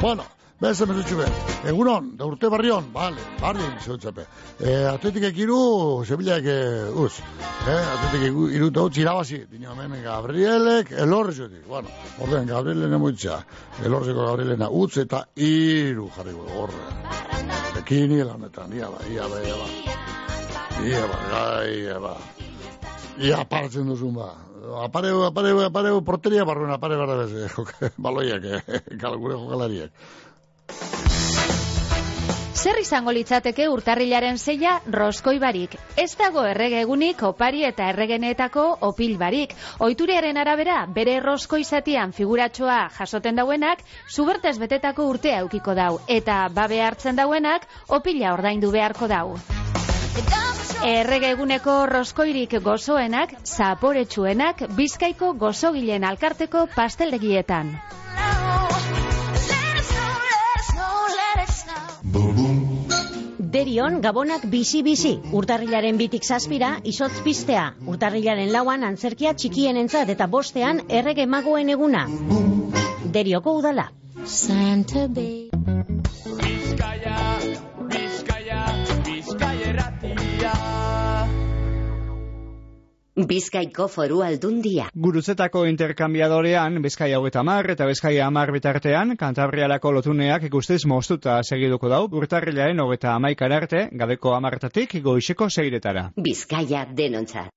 Bueno, Beste mesutxu be. Egunon, da urte barrion, bale, barrion zeutzape. E, atletik ekiru, Sevillak e, uz. E, atletik ekiru, iru eta utzi irabazi. Dino hemen Gabrielek, elorre zuetik. Bueno, orden, Gabrielen emutxa. Elorzeko Gabrielena utz eta iru jarri gu, horre. Ekini lanetan, ia ba, ia ba, ia ba. Ia ba, gai, ia ba. Ia apartzen duzun ba. Apareu, apareu, apareu, porteria barruen, apare barra bez, baloiak, eh, gure jokalariak. Zer izango litzateke urtarrilaren zeia roskoi barik. Ez dago errege egunik opari eta erregeneetako opil barik. Oituriaren arabera, bere roskoi zatian figuratxoa jasoten dauenak, zubertez betetako urtea eukiko dau. Eta babe hartzen dauenak, opila ordaindu beharko dau. Errege eguneko roskoirik gozoenak, zaporetsuenak, bizkaiko gozogilen alkarteko pasteldegietan. Derion, gabonak bizi-bizi. Urtarrilaren bitik zazpira, izotz piztea. Urtarrilaren lauan antzerkia txikien entzat eta bostean errege magoen eguna. Derioko udala. Santa Bay. Bizkaiko foru aldundia. Guruzetako interkambiadorean, Bizkaia hogeita mar eta Bizkaia amar bitartean, Kantabrialako lotuneak ikustez moztuta segiduko dau, urtarrilaren hogeita amaikar arte, gabeko amartatik goixeko seiretara. Bizkaia denontzat.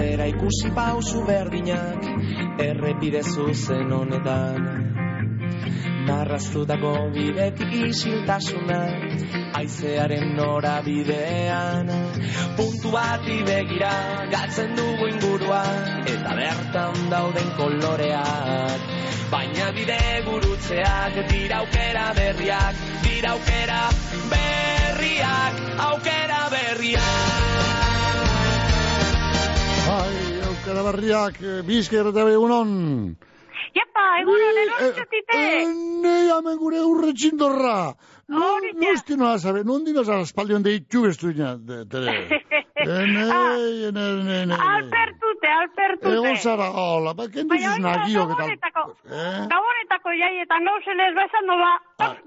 Tatzera ikusi pausu berdinak errepide zuzen honetan. Marraztutako bidetik isiltasuna aizearen norabidean. Puntu bati begira galtzen dugu ingurua eta bertan dauden koloreak. Baina bide gurutzeak dira aukera berriak dira aukera berriak aukera berriak Ai, aukera berriak, eh, bizka erreta egunon. Jepa, egunon, elortxotite. Nei, hemen gure urre txindorra. Hori da. Nosti noa sabe, nondi nos aspaldion deitu bestuina, de- tere. Enei, enei, enei, enei. Alpertute, alpertute. Egon zara, hola, ba, kendu Baina zuzun oita, agio, eta... gabonetako, Eh? gabonetako jaietan gauzen ez bezan doba,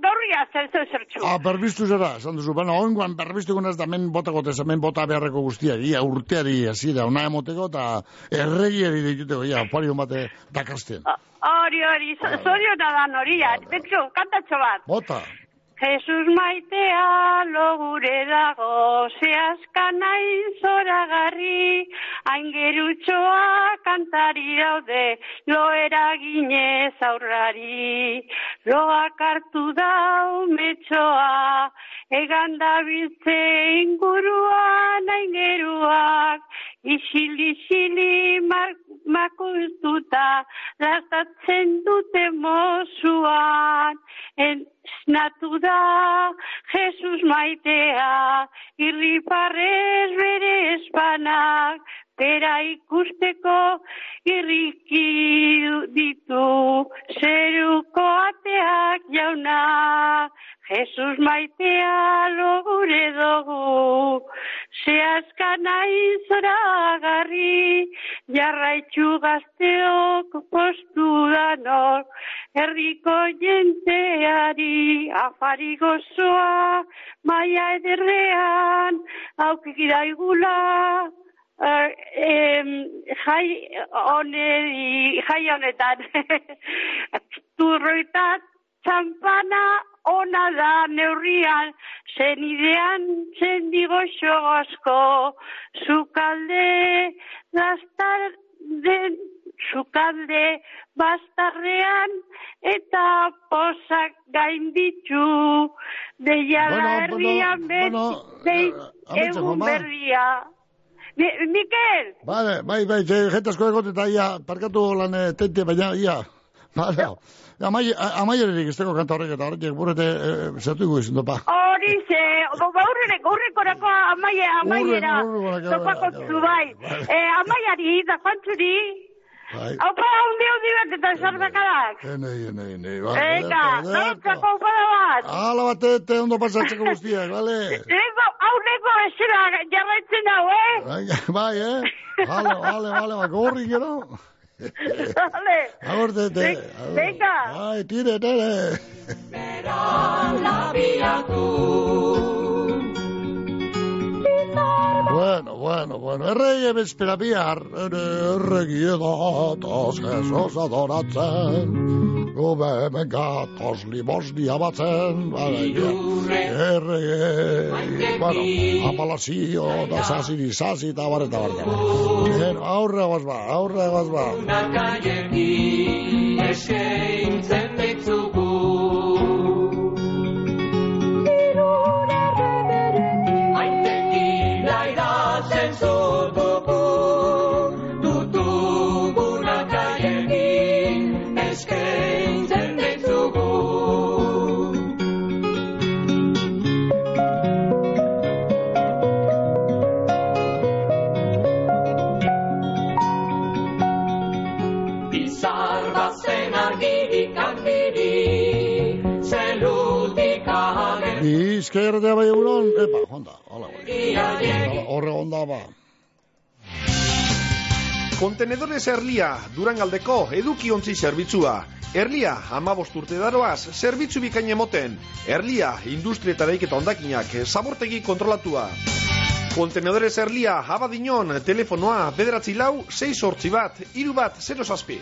dorria zer zer zertxu. Ah, berbistu zera, esan duzu, baina ongoan berbistu gonaz da men botako tez, men bota beharreko guztiak, ia urteari hasiera ona emoteko, eta erregiari dituteko, ia, opari hon bate dakasten. Hori, hori, zo- zoriona da noria. Betxu, kantatxo bat. Bota. Jesus maitea logure dago, zehazka nahi zoragarri, aingerutxoa kantari daude, lo eraginez aurrari. Loak hartu dau metxoa, egan dabiltze inguruan aingeruak, isil isili mar, makultuta, lastatzen dute mozuan, esnatu da Jesus maitea, irriparrez bere espanak, bera ikusteko irriki ditu, zeruko ateak jauna, Jesus maitea logure dugu, zehazka nahi zoragarri, jarraitzu gazteok postu danor, herriko jenteari, afari gozoa, maia ederrean, aukik daigula, Uh, em, jai honeri, jai honetan turroita txampana ona da neurrian zenidean zendigo xogozko zukalde gastar den zukalde bastarrean eta posak gainditu. Deiala Bueno, herrian bueno, beti dei amaitzen, egun mama. berria. Mi, Mikel, Vale, bai, bai, ze, jentasko egot eta ia, parkatu lan eh, tente, baina, ia, vale, amai, amaiererik ez kanta horrek eta horrek burrete eh, zertu gu izan dopa. hori ze, gaurrek, gaurrekorako amaia, amaiera, topako zu bai. Eh, amaiari, da joantzuri, Bai. Aupa, hundi hundi bat eta zarbakadak. Ene, ene, ene. Eka, nortzako aupada bat. Ala batete, ondo pasatzeko guztiak, bale? Neko, hau neko esera jarraitzen hau, eh? Bai, bai, eh? Bale, bale, bale, ba, gorri gero. Vale. Agor, tete. Venga. Bai, tire, tere. Bueno, bueno, bueno, errei ebespera bihar, ere erregi edataz Jesus adoratzen, gube hemen gatoz limosnia batzen, erregi, bueno, apalazio, da sasiri sasi, eta bar, eta bar, eta bar. Bueno, aurre goaz ba, aurre goaz ba. Eskaintzen ditzugu Aintekira Bizkerde bai egunon, epa, honda, hola, bai. Horre onda ba. Kontenedores Erlia, Durangaldeko edukiontzi zerbitzua. Erlia, amabost urte daroaz, zerbitzu bikain emoten. Erlia, industria eta daiketa ondakinak, zabortegi kontrolatua. Kontenedores Erlia, abadinon, telefonoa, bederatzi lau, 6 sortzi bat, iru bat, 0 zazpi.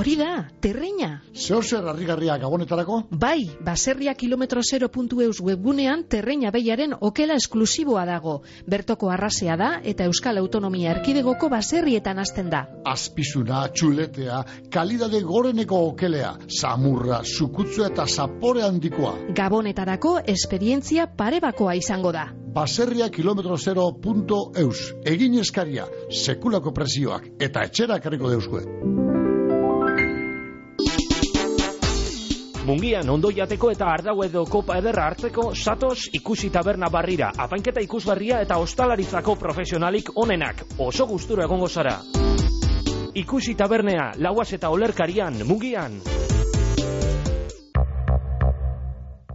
Hori da, terreina. Zeo zer harrigarria gabonetarako? Bai, baserria kilometro 0.eus webgunean terreina behiaren okela esklusiboa dago. Bertoko arrasea da eta Euskal Autonomia Erkidegoko baserrietan hasten da. Azpizuna, txuletea, kalidade goreneko okelea, samurra, sukutzua eta zapore handikoa. Gabonetarako esperientzia parebakoa izango da. Baserria kilometro 0.eus, egin eskaria, sekulako presioak eta etxera karriko deuskue. Mungian ondo jateko eta ardau edo kopa ederra hartzeko satos ikusi taberna barrira, apainketa ikusgarria eta ostalaritzako profesionalik onenak, oso gustura egongo zara. Ikusi tabernea, lauaz eta olerkarian, mungian.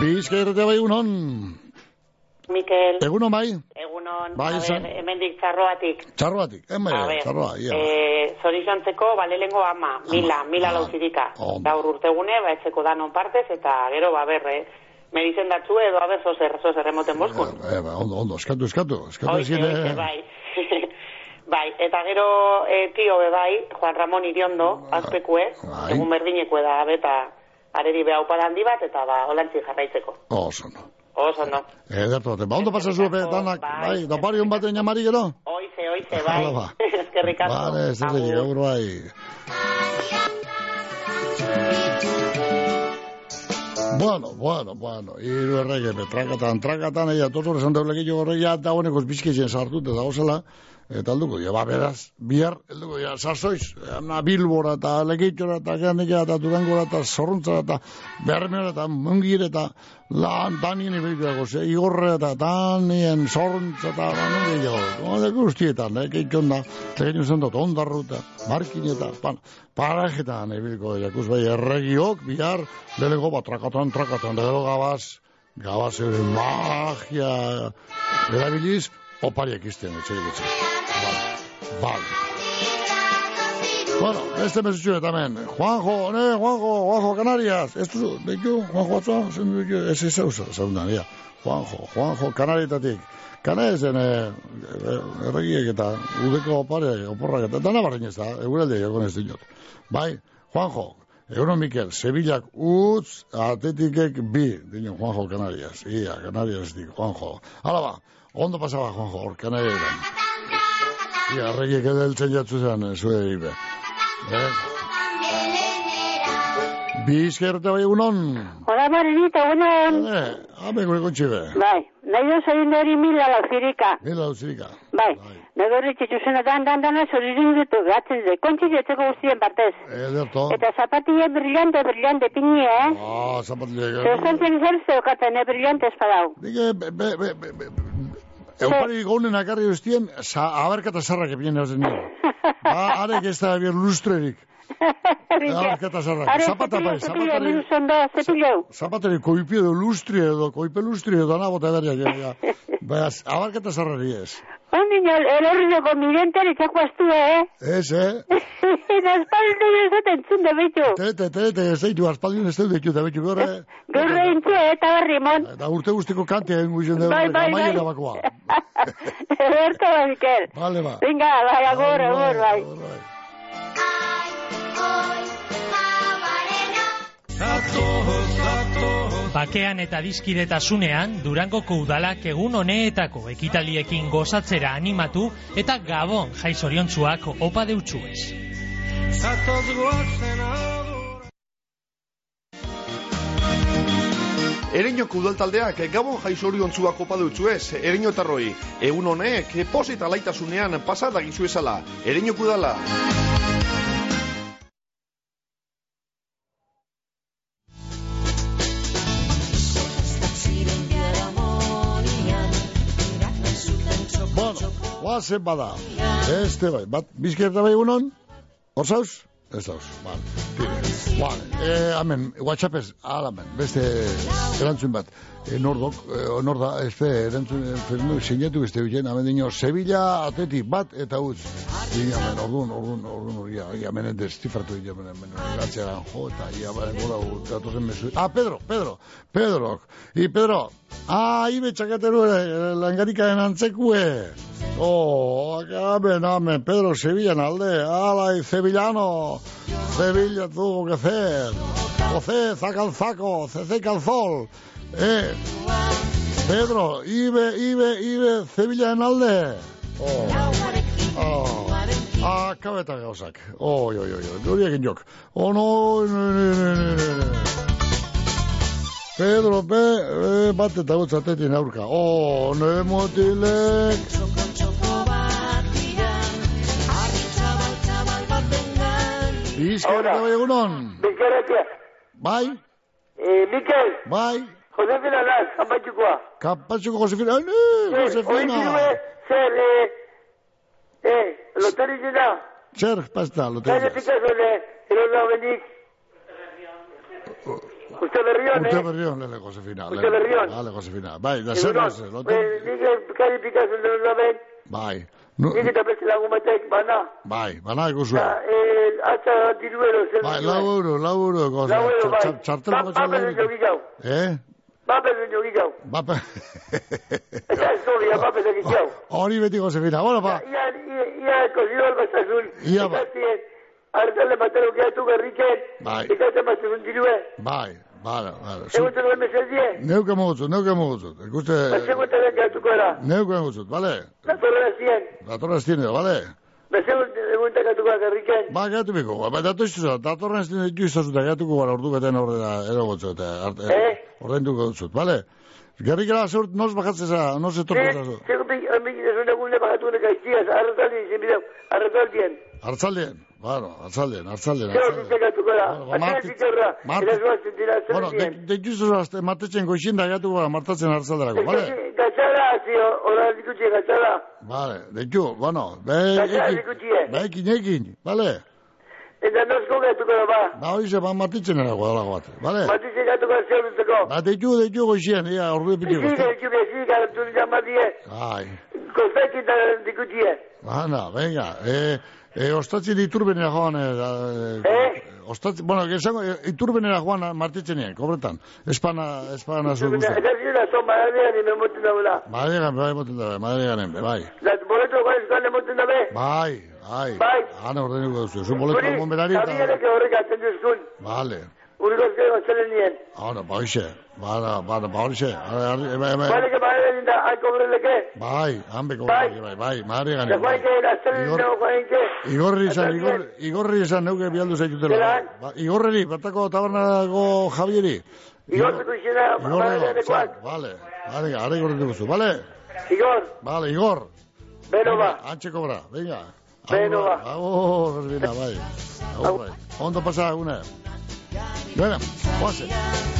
Bizkairete bai egunon. Mikel. Egunon bai. Egunon. Bai, ber, hemendik txarroatik. Txarroatik, ema, A ber, txarroa, ia. eh, zorizantzeko, balelengo ama, mila, mila lauzirika. Gaur urtegune, ba, etxeko danon partez, eta gero, ba, berre, medizen datzu edo, abe, zozer, zozer emoten boskun. Eh, ba, ondo, ondo, eskatu, eskatu. Eskatu ezin, oixe, eh, bai. bai, eta gero, e, tio be bai, Juan Ramon Iriondo, azpekue, egun berdineko da, beta, areri beha handi bat, eta ba, holantzi jarraitzeko. Oso, no. Oso, no. Edertu, ate, ba, ondo pasa zuen danak, bai, da pari hon baten jamari gero? Oize, oize, bai. Hala ba. Eskerrik asko. Vale, ez dut gaur bai. Bueno, bueno, bueno, iru errege, betrakatan, trakatan, eia, totor esan deulegillo horreia, dagoeneko bizkitzen sartute dauzela, eta alduko, ja, ba, beraz, bihar, alduko, ja, sasoiz, na bilbora, eta legitxora, eta gernikera, eta durangora, eta zorrontzara, eta bermera, eta mungire, eta lan, danien ibilbiago, ze, igorre, eta danien zorrontza, eta lan, gehiago, no, guztietan, eh, gehiago da, legin usan dut, ondarru, eta markin, eta, pan, parajetan, ibilko, jakuz bai, erregiok, bihar, lelego, bat, trakatan, trakatan, gero gabaz, gabaz, ere, magia, erabiliz, opariak izten, etxerik etxe. Vale. Bueno, beste mesutxu eta hemen. Juanjo, ne, Juanjo, Juanjo Canarias. Ez duzu, deitu, Juanjo atzoa, zen duzu, ez ez zeu, zaundan, ja. Juanjo, Juanjo Canarietatik. Kanariasen, eh, erregiek eta udeko pare, oporrak eta dana barrein ez da, eguralde egon ez dinot. Bai, Juanjo, Egunon Mikel, Sevillak utz, atletikek bi, dino Juanjo Canarias. Ia, Canarias dik, Juanjo. Hala ba, ondo pasaba Juanjo, hor Canarias. Ia, arregiek edeltzen jatzu zen, eh, zue ibe. Eh? Bizkerte bai egunon. Hola, Marinita, egunon. Eh, hame gure kontxibe. Bai, nahi doz egin hori mila lauzirika. Mila lauzirika. Bai, nahi hori txitxuzena dan, dan, dan, zoririn ditu, gatzen ze, kontxi jetzeko guztien partez. Ederto. Eta zapatille brillante, brillante, piñi, eh? Ah, zapatille. Zerzentzen zer zeukaten, eh, brillante espadau. Dike, be, be, be, be, be, Eupari gaunen akarri guztien, sa, abarkata zarrak epien eusen nire. Ba, arek ez da bier lustrerik. Abarkata zarrak. Are, Zapata bai, zapatari. cepillo, zondo, cepillo. Zapatari koipi edo lustri edo, koipe lustri edo dana bota edariak. Ja. Ba, abarkata zarrari ez. Ondin, el, horrioko mirenten etxako astu, eh? Ez, eh? Naspaldu ez dut entzun da bitu. Te, te, te, te, ez daitu, aspaldiun ez dut ditu, da bitu gore. Gaur entzu, eta barri, mon. Da urte guztiko kantea engu izen dugu, Bai, bai, bai. bakoa. Eberto, Mikel. Vale, ba. Venga, bai, agur, agur, bai. Bakean eta dizkidetasunean Durangoko udalak egun honeetako ekitaliekin gozatzera animatu eta Gabon jai zoriontsuak opa deutsuez. Zatoz goazen Ereñoko udaltaldeak gabon jaizoriontzuak opa dutzu ez, ereñotarroi. Egun honek, posit alaitasunean pasada gizu ezala. Ereñoko udala. Bueno, guazen bada. Este bai, bat, bizkerta bai egunon? Hor zauz? Ez zauz, vale. Tire. Vale, eh, amen, whatsappez, alamen, beste erantzun bat. E, nordok, e, norda, este, erantzun, e, fernu, sinatu beste huien, amen dino, Sevilla, atleti, bat eta utz. Dino, amen, ordun, ordun, ordun, ordun, ia, ia, amen, destifratu, ia, amen, amen, gatzera, jo, eta, ia, amen, gola, datozen mesu. Ah, Pedro, Pedro, Pedro, i Pedro, ah, ibe txakateru, eh, langarikaren antzekue. Oh, amen, amen, Pedro, Sevilla, alde, ala, y sevillano, Sevilla tuvo que hacer. José, saca el saco, se seca el sol. Eh, Pedro, ibe, ibe, ibe, Sevilla en alde. Oh. Oh. Akabeta gauzak. Oi, oi, oi, oi, egin jok. Oh, no, no, no, no, no, no. Pedro, be, be, bat eta gutz atetin aurka. Oh, ne motilek. Bizkerta bai egunon. Bizkerretia. Bai, Eh, Mikel, bai. Josefina Laz, kanpatxukoa. Kapatxuko Josefina. Ai, ne, Josefina. Oiz, zer, eh, eh, loteri jena, Zer, pasta, lo Zare tengo. Picasso, eh, erola benik. Uste berrion, eh? berrion, lele, Josefina. Uste berrion. Vale, Josefina. Bai, da zer, zer, lo eh, tengo. nik Kari Picasso erola ben, Bai. Nu, nik eta beste lagun batek, bana. bai, bana ikusu. Eta, eh, atza diruero, zer Bai, lau euro, lau euro. Lau euro, bai. Txartel Ba- bako Bapen txartel. jogi jau. Eh? Bapen jogi jau. Bape. Eta ez hori, bapen jogi jau. Hori beti Josefina. Bueno, ba. Ia, ia, ia, kozio albazazun. Ia, ba. Ikatien, hartale matero gehiatu berriken. Bai. Ikatzen bazazun dirue. Bai, bale. Zu- Egun zen mesezie. Neuke mugutzut, neuke mugutzut. Ikuste... Basegun eta gehiatuko era. Neuke mugutzut, bale? Datorra zien. Datorra ez tiene, bale? Basegun egun eta gehiatuko berriken. Ba, gaitu biko, ba, datu izuza, datorren ez izazuta, gaiatuko gara ordu beten horrela erogotzu, eta arte, Eh? Ordainduko dutzut, bale? Gerrikera zurt, nos bakatzen za, nos etorko zu. Segun bi, amik desun egune bagatu nek aiztiaz, arretaldi izin bideu, arretaldien. Hartzaldien, bueno, hartzaldien, hartzaldien, Zer hartzaldien. ordu gehiatuko era. ba, Atzen Marti- zitzerra, Marti- erazoa zentira Bueno, zer dien. deitu izuza, martetzen goxin da gaiatuko gara, martatzen hartzalderako, bale? Gatzara, zio, ora dikutxe gatzara. Bale, deitu, bueno, be, Gatzara ekin, dikutxe. be, ekin, ekin, bale? Eta nosko gehiatuko da ba. Ba, hori ze, ba, martitzen erago dalago bat, bale? Matitxe gehiatuko da zer dutzeko. Ba, deitu, deitu goxien, ia, ordu epitiko. Bizi, gehiatu bezi, garatu jamadie. Ai, Kostek eta dikutxe. Ana, venga, eh, eh, ostatzi diturbenera joan, eh, eh? Ostatzi, bueno, esango, eh, iturbenera joan martitzenien, kobretan. Espana, espana zu guzti. Eta zira, son madarian, ime moten daula. Madarian, bai, moten dabe, madarian, bai. La boleto, bai, zane moten dabe. Bai, bai. Bai. Ana ordenuko duzu, zu boleto egon berari eta... Zabiarek horrek atzen duzkun. Vale. Ahora, linda, hai kobreleke. Bai, hanbe kobreleke, bai, bai, madari gane. Da guain que, la zelen Igor- nago guain que. Igorri izan, igor, igorri izan, neuke bialdu zaitutela. Ba, igorreri, bertako tabernago Javieri. Igor, Igor, vale. Vale, ara igorri dugu vale? Igor, Vale, Igor. beno ba. Antxe kobra, venga. Beno ba. Agur, Berdina, bai. Agur, bai. Ondo pasa, Bueno, Juanse,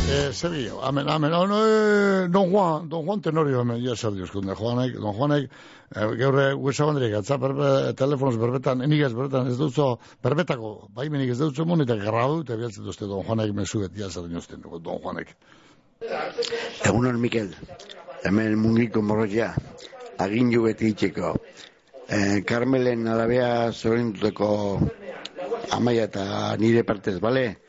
eh, Sevilla, amen, amen, oh, no, eh, don Juan, don Juan Tenorio, hemen, ja zer dioskunde, Juanek, don Juanek, eh, geure, guesabandrik, atza, berbe, telefonoz berbetan, enik ez berbetan, ez dutzo, berbetako, baimenik ez dutzo mun, eta grabatu, eta bialtzen duzte, don Juanek mesuet, ja zer diosken, don Juanek. Egunon, Mikel. Hemen mungiko morroia. Agindu beti itxeko. Eh, Carmelen alabea zorintuteko amaia eta nire partez, bale?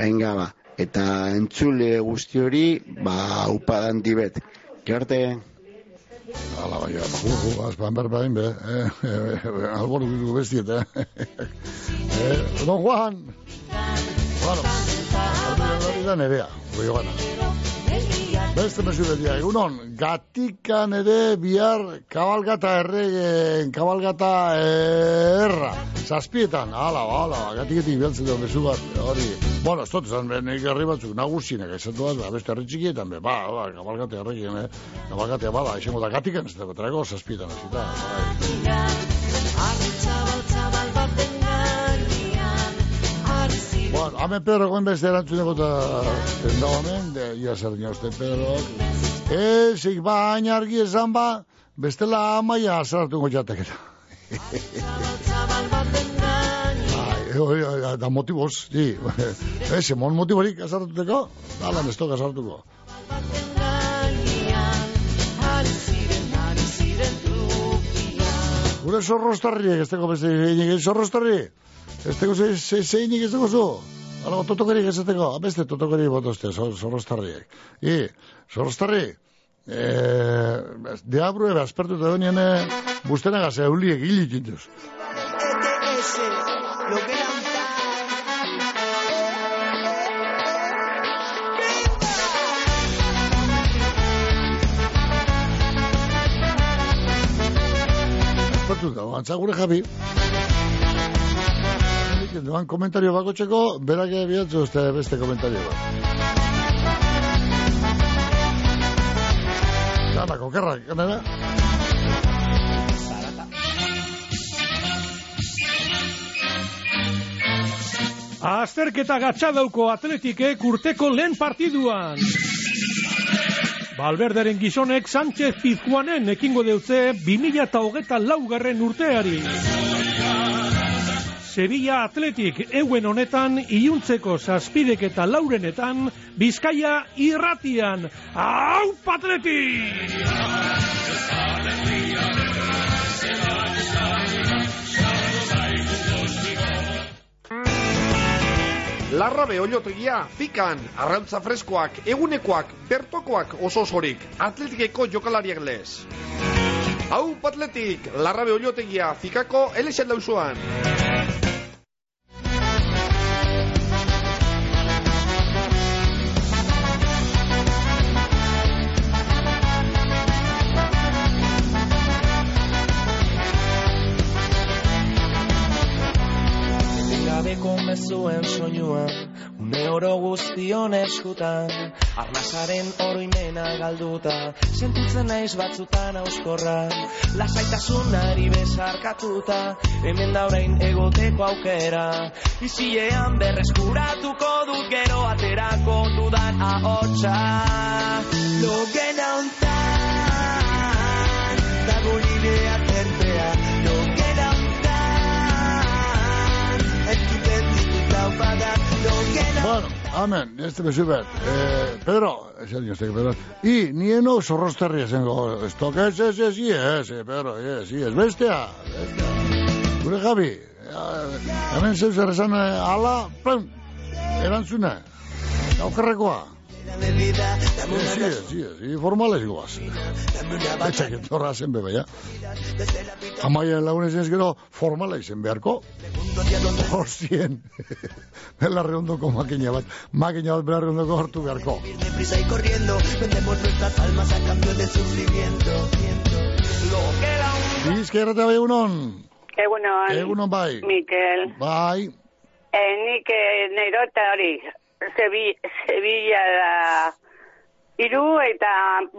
Venga, ba. Eta entzule guzti hori, ba, upadan dibet. Gerte, Ala, bai, ja, hu, azpan berbain, be, eh, eh, alboru bidu bestiet, eh. eh, don Juan, bueno, hori hori da nerea, goi gana. Beste mesu bedia, egunon, gatikan ere bihar kabalgata erregen, kabalgata erra, zazpietan, ala, ala, gatiketik bialtzen duen mesu bat, hori, bueno, ez dut be, nik herri batzuk nagusinak, esatu bat, ba, beste herri txikietan, be, ba, ba, kabalgate erregen, eh, kabalgatea bada, esango da gatikan, ez da, trago zazpietan, hasita, bai. Bueno, hemen Pedro goen beste erantzuneko eta tenda honen, de, ia zer dina uste Pedro. Ezik baina argi esan ba, bestela amaia. Ai, oi, oi, da motiboz, sí. Ese, mon motiborik azartuteko, dalan ez toka azartuko. Gure zorrostarriek, ez teko beste zorrostarri? Ez teko ze, ze, zeinik ez teko zu? Alago, totokerik ez teko, beste totokerik botozte, zor, zorrostarriek. I, zorrostarri, eh, deabru ebe aspertu eta donien bustenagaz euliek hilik intuz. Aspertu da, antza gure jabi. Doan komentario bako txeko, berak bihatzu uste beste komentario bat. Gana, kokerrak, ganera? Azterketa gatxadauko atletikek urteko lehen partiduan. Balberderen gizonek Sánchez Pizjuanen ekingo deutze 2008 laugarren urteari. Sevilla Atletik euen honetan iluntzeko zazpidek eta laurenetan Bizkaia irratian. Hau patletik! Larrabe oliotegia, fikan, arrautza freskoak, egunekoak, bertokoak oso osorik, atletikeko jokalariak lez. Hau patletik, larrabe oliotegia, fikako, elexen dauzuan. Oro guztion eskutan Arnazaren oroimena galduta. Sentitzen naiz batzutan auskorra Lasaitasunari besarkatuta. Hemen da orain egoteko aukera Izilean berreskuratuko dut gero aterako dudan ahotsa. Logena hontan Dago nire aterpea Logena hontan Entzuten ditut laupadak Bueno, amen, este bezu bet. Eh, Pedro, ez ez ez Pedro. I, nieno zorrozterri esengo. Ez toka ez ez ez, ez, eh, Pedro, ez, ez, bestea. bestea. Gure Javi, eh, hemen zeu zer esan eh, ala, pum, erantzuna. Aukerrekoa. Sí, sí, sí, formales goaz. Betxa, que torra zen bebe, ja. Amaia lagunes ez gero formala izen beharko. Hostien. Bela redondoko makina bat. Makina bat bela redondoko hortu beharko. Deprisa y corriendo, vendemos nuestras almas a cambio de sufrimiento. Lo que la Bizkerrata bai egunon. Egunon. Egunon bai. Mikel. Bai. Eh, nik eh, neirota hori, Sevilla da iru eta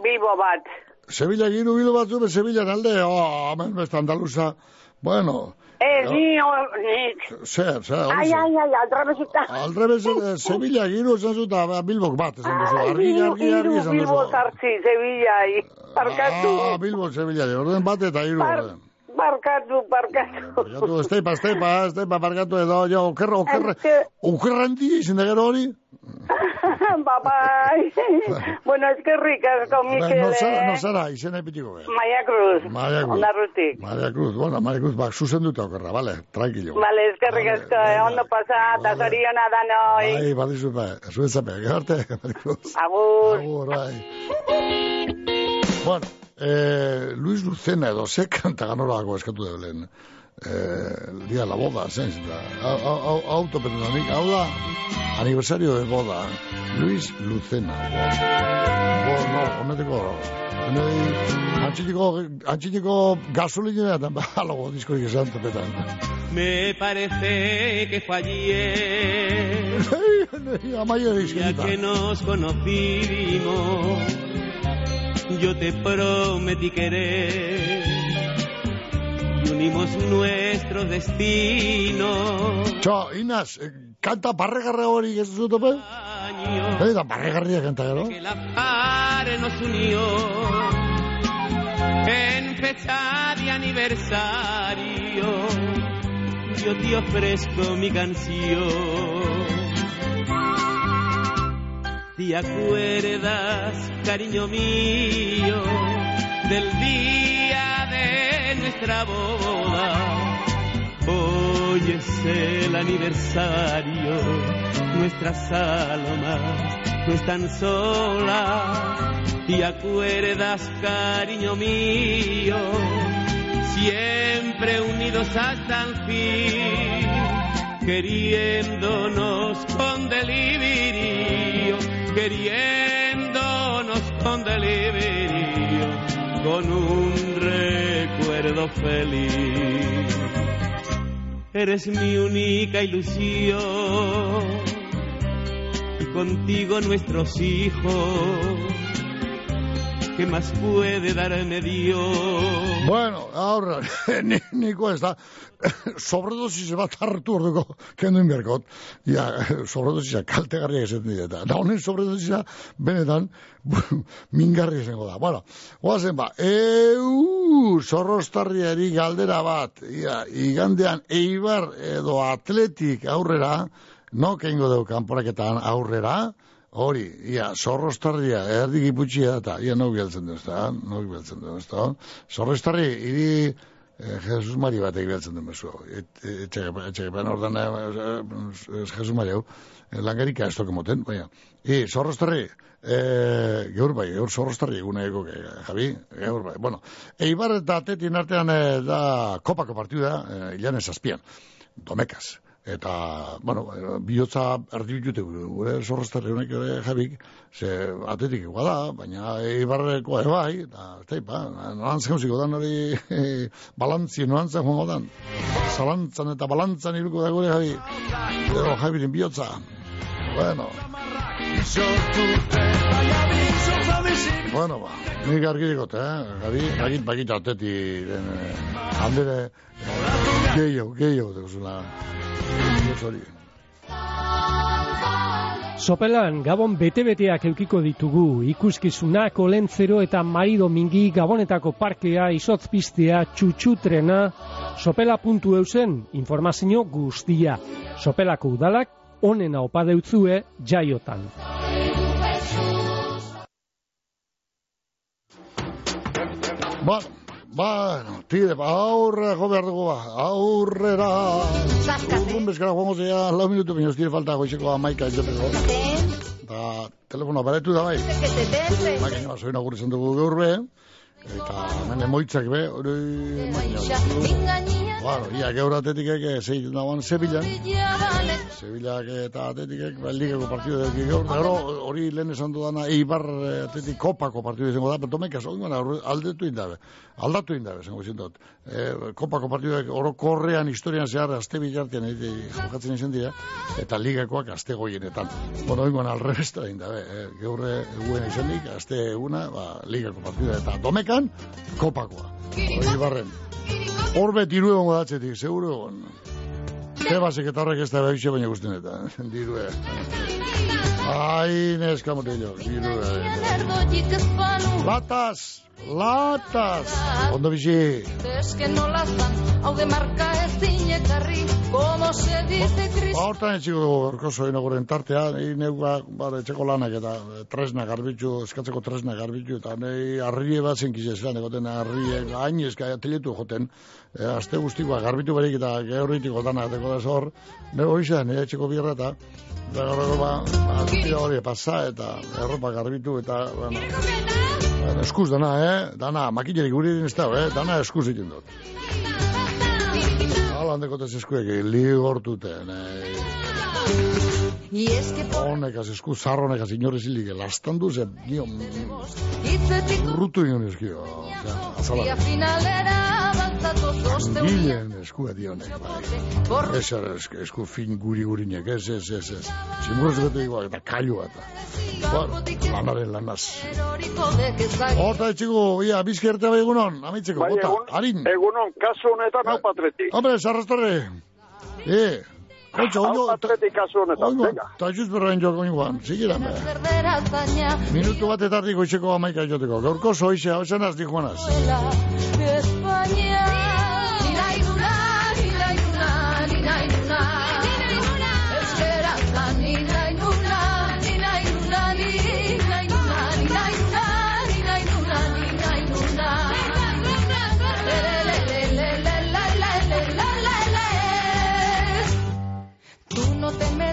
Bilbo bat. Sevilla giru bilu batzu, be Sevilla alde, oh, amen besta andaluza. Bueno, Eh, ni, ni. zer, zer, Ai, ai, ai, altrabezita. Aldrebez, eh, Sevilla giru esan zuta, Bilbok bat, esan duzu. Argi, iru, argi, argi iru, esan Bilbo duzu. zartzi, Sevilla, i. Barkatu, Ah, Bilbo, Sevilla, de orden bat eta hiru Bar- orden. Barkatu, barkatu. Barkatu, esteipa, esteipa, esteipa, barkatu edo, jo, okerra, okerra, okerra handi izin da gero hori? Babai. bueno, eskerrik asko, Mikel, No zara, eh? no zara, izena epitiko be. Maia Cruz. Maria Cruz. Ondarrutik. Maria Cruz, bueno, Maria Cruz, bak, zuzen dute okerra, vale, tranquilo. Vale, eskerrik asko, eh, ondo pasa, eta zoriona danoi. Ai, badizu, ba, zuetzape, gero arte, Maria Cruz. Agur. Agur, bai. Bueno, eh, Luis Lucena edo ze kanta ganorako eskatu da lehen. Eh, el día de la boda, zen, da. Au- au- au- Autopetunanik, hau da, aniversario de boda. Luis Lucena. Bo, no, honetiko, honetiko, antxitiko, antxitiko gasolina eta balago diskorik esan topetan. Me parece que fue ayer, Amaia ya dizkita. que nos conocimos, yo te prometí querer y unimos nuestro destino. Txo, Inaz, eh, kanta parregarra hori ez dut tope? Eta parregarria kanta gero? Que la pare nos unió en fecha de aniversario. Yo te ofrezco mi canción. ¿Te acuerdas, cariño mío, del día de nuestra boda? Hoy es el aniversario, nuestras almas no están solas. ¿Te acuerdas, cariño mío? Siempre unidos hasta el fin, queriéndonos con delirio, queriéndonos con delirio, con un recuerdo feliz. Eres mi única ilusión y contigo nuestros hijos. ¿Qué más puede darme Dios? Bueno, ahora, ni, niko ez da, sobredosis bat hartu orduko kendu inberkot, ja, sobredosisa kaltegarriak esaten dira, eta da honen sobredosisa benetan mingarri esango da. Bueno, oazen ba, eu, zorrostarriari galdera bat, ia, igandean eibar edo atletik aurrera, no kengo deu kanporaketan aurrera, Hori, ia, zorrostarria, erdi giputxia eta, ia, no bialtzen du, ezta, no bialtzen du, ezta. Zorrostarri, hiri eh, Jesus Mari bat egibaltzen du mesu. Etxegepan ordan, eh, eh, Jesus Mari hau, langarika ez moten, baina. I, zorrostarri, eh, geur bai, geur zorrostarri eguna ego, Javi, geur bai. Bueno, eibar eta atetin artean da kopako partida, eh, ilan ezazpian, domekaz. Eta, bueno, bihotza erdi bitute gure zorrostarri honek ere jabik, ze atetik egua da, baina eibarreko ere bai, eta, teipa, norantzen gauziko dan hori balantzi, norantzen joango dan. Zalantzan eta balantzan iruko da gure jabi, edo jabiren bihotza. Bueno, bueno, ba, nik argi dikote, eh? Gabi, gagit bakit ateti, den, eh, handere, eh, gehiago, gehiago, dekozula. Bihotz hori. Sopelan Gabon bete-beteak eukiko ditugu ikuskizunak olentzero eta marido mingi Gabonetako parkea izotz piztea txutxutrena sopela.eusen informazio guztia. Sopelako udalak onena opa deutzue jaiotan. Ba, Bueno, tire, ba, aurrera jo behar dugu ba, aurrera. Urrun bezkara joango zea, lau minutu binuz tire falta goizeko amaika izateko. Da, telefono aparetu da bai. Maika nioa, zoin agur izan dugu gaur be. Eta, hemen emoitzak be, hori Bueno, ia gaur atetikek, zei dagoan Sevillan. Sevillak eta atetikek, ligako partidu dut gaur. Da, gero, hori lehen esan dudana, Eibar eh, atetik kopako partidu izango da, pero tomekaz, hori gana, aldetu indabe. Aldatu indabe, zengo izan dut. E, kopako partiduak orokorrean historian zehar, azte bilartean, e, jokatzen izan dira, eta ligakoak azte goienetan. Bueno, hori gana, alrebesta indabe. E, gaur eguen izanik, azte eguna, ba, ligako partidu eta domekan, kopakoa. Hori barren. Horbe egon godatzetik, seguro egon. Tebasek eta horrek ez da behixe baina guztien eta, dirue. Ai, neska motello, dirue. Latas, latas. Ondo bizi. Es que dan, hau marka ez dinekarri, Ba, hortan etxiko dugu, orkoso inaguren tartea, neu ba, ba, etxeko lanak eta eh, tresna garbitzu, eskatzeko tresna garbitzu, eta nahi arrie bat zenkizia zelan, egoten arrie, hain eska ateletu joten, e, aste guztikoa garbitu berik eta geurritiko dana, teko da zor, neu hori zen, nire etxeko birra eta, eta gaur ba, ba, tira hori pasa, eta erropa garbitu, eta, bueno, eskuz dana, eh? Dana, makinerik guri ez da, eh? Dana eskuz egin dut. Hala handeko tez eskuek, ligortuten, eh? Honekaz, esku zarronekaz, inorez hilik, lastan du, ze, nio, urrutu osea, y azala. Gilen eskua dionek, bai. Ez esku, esku fin guri gurinek, ez, ez, ez, ez. Zimurrez bete igual, eta kailua eta. Bueno, lanaren lanaz. eroriko dekezak. Ota etxiko, ia, bizkerte bai egunon, amitzeko, Bai, bota, harin. Egunon, kasu honetan hau patreti. Hombre, zarrastorre. Eh, Oye, oigo... Atletik kasu honetan, venga. Eta juz berrain joko ingoan, zigiran, eh? Minutu bat eta ardiko itxeko amaika joteko. Gorko zoize, hau zen azdi juanaz. Nina iduna, nina iduna, nina iduna.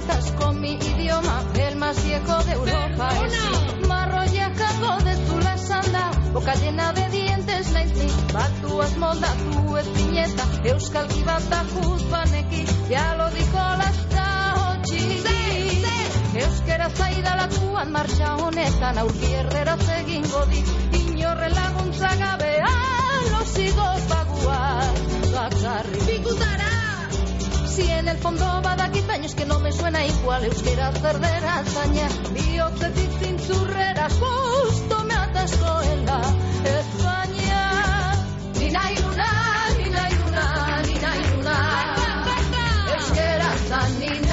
Metas con mi idioma, el más viejo de Europa. Es marroiakako dezula esan da, boca llena de dientes naiz ni, batuaz moldatu ez pineta, euskalki bat da juzbaneki, ya lo dijo txiki. Euskera zaidalakuan martxa honetan, aurki erderaz egingo di, inorre laguntza gabe, alo sigo baguaz, bakarri. Pikutara! Si en el fondo bada años que no me suena igual euskera zerdera zaina bihotzetik zintzurrera Justo me atazkoela ez baina Nina iruna, nina iruna, nina iruna Euskera zan, nina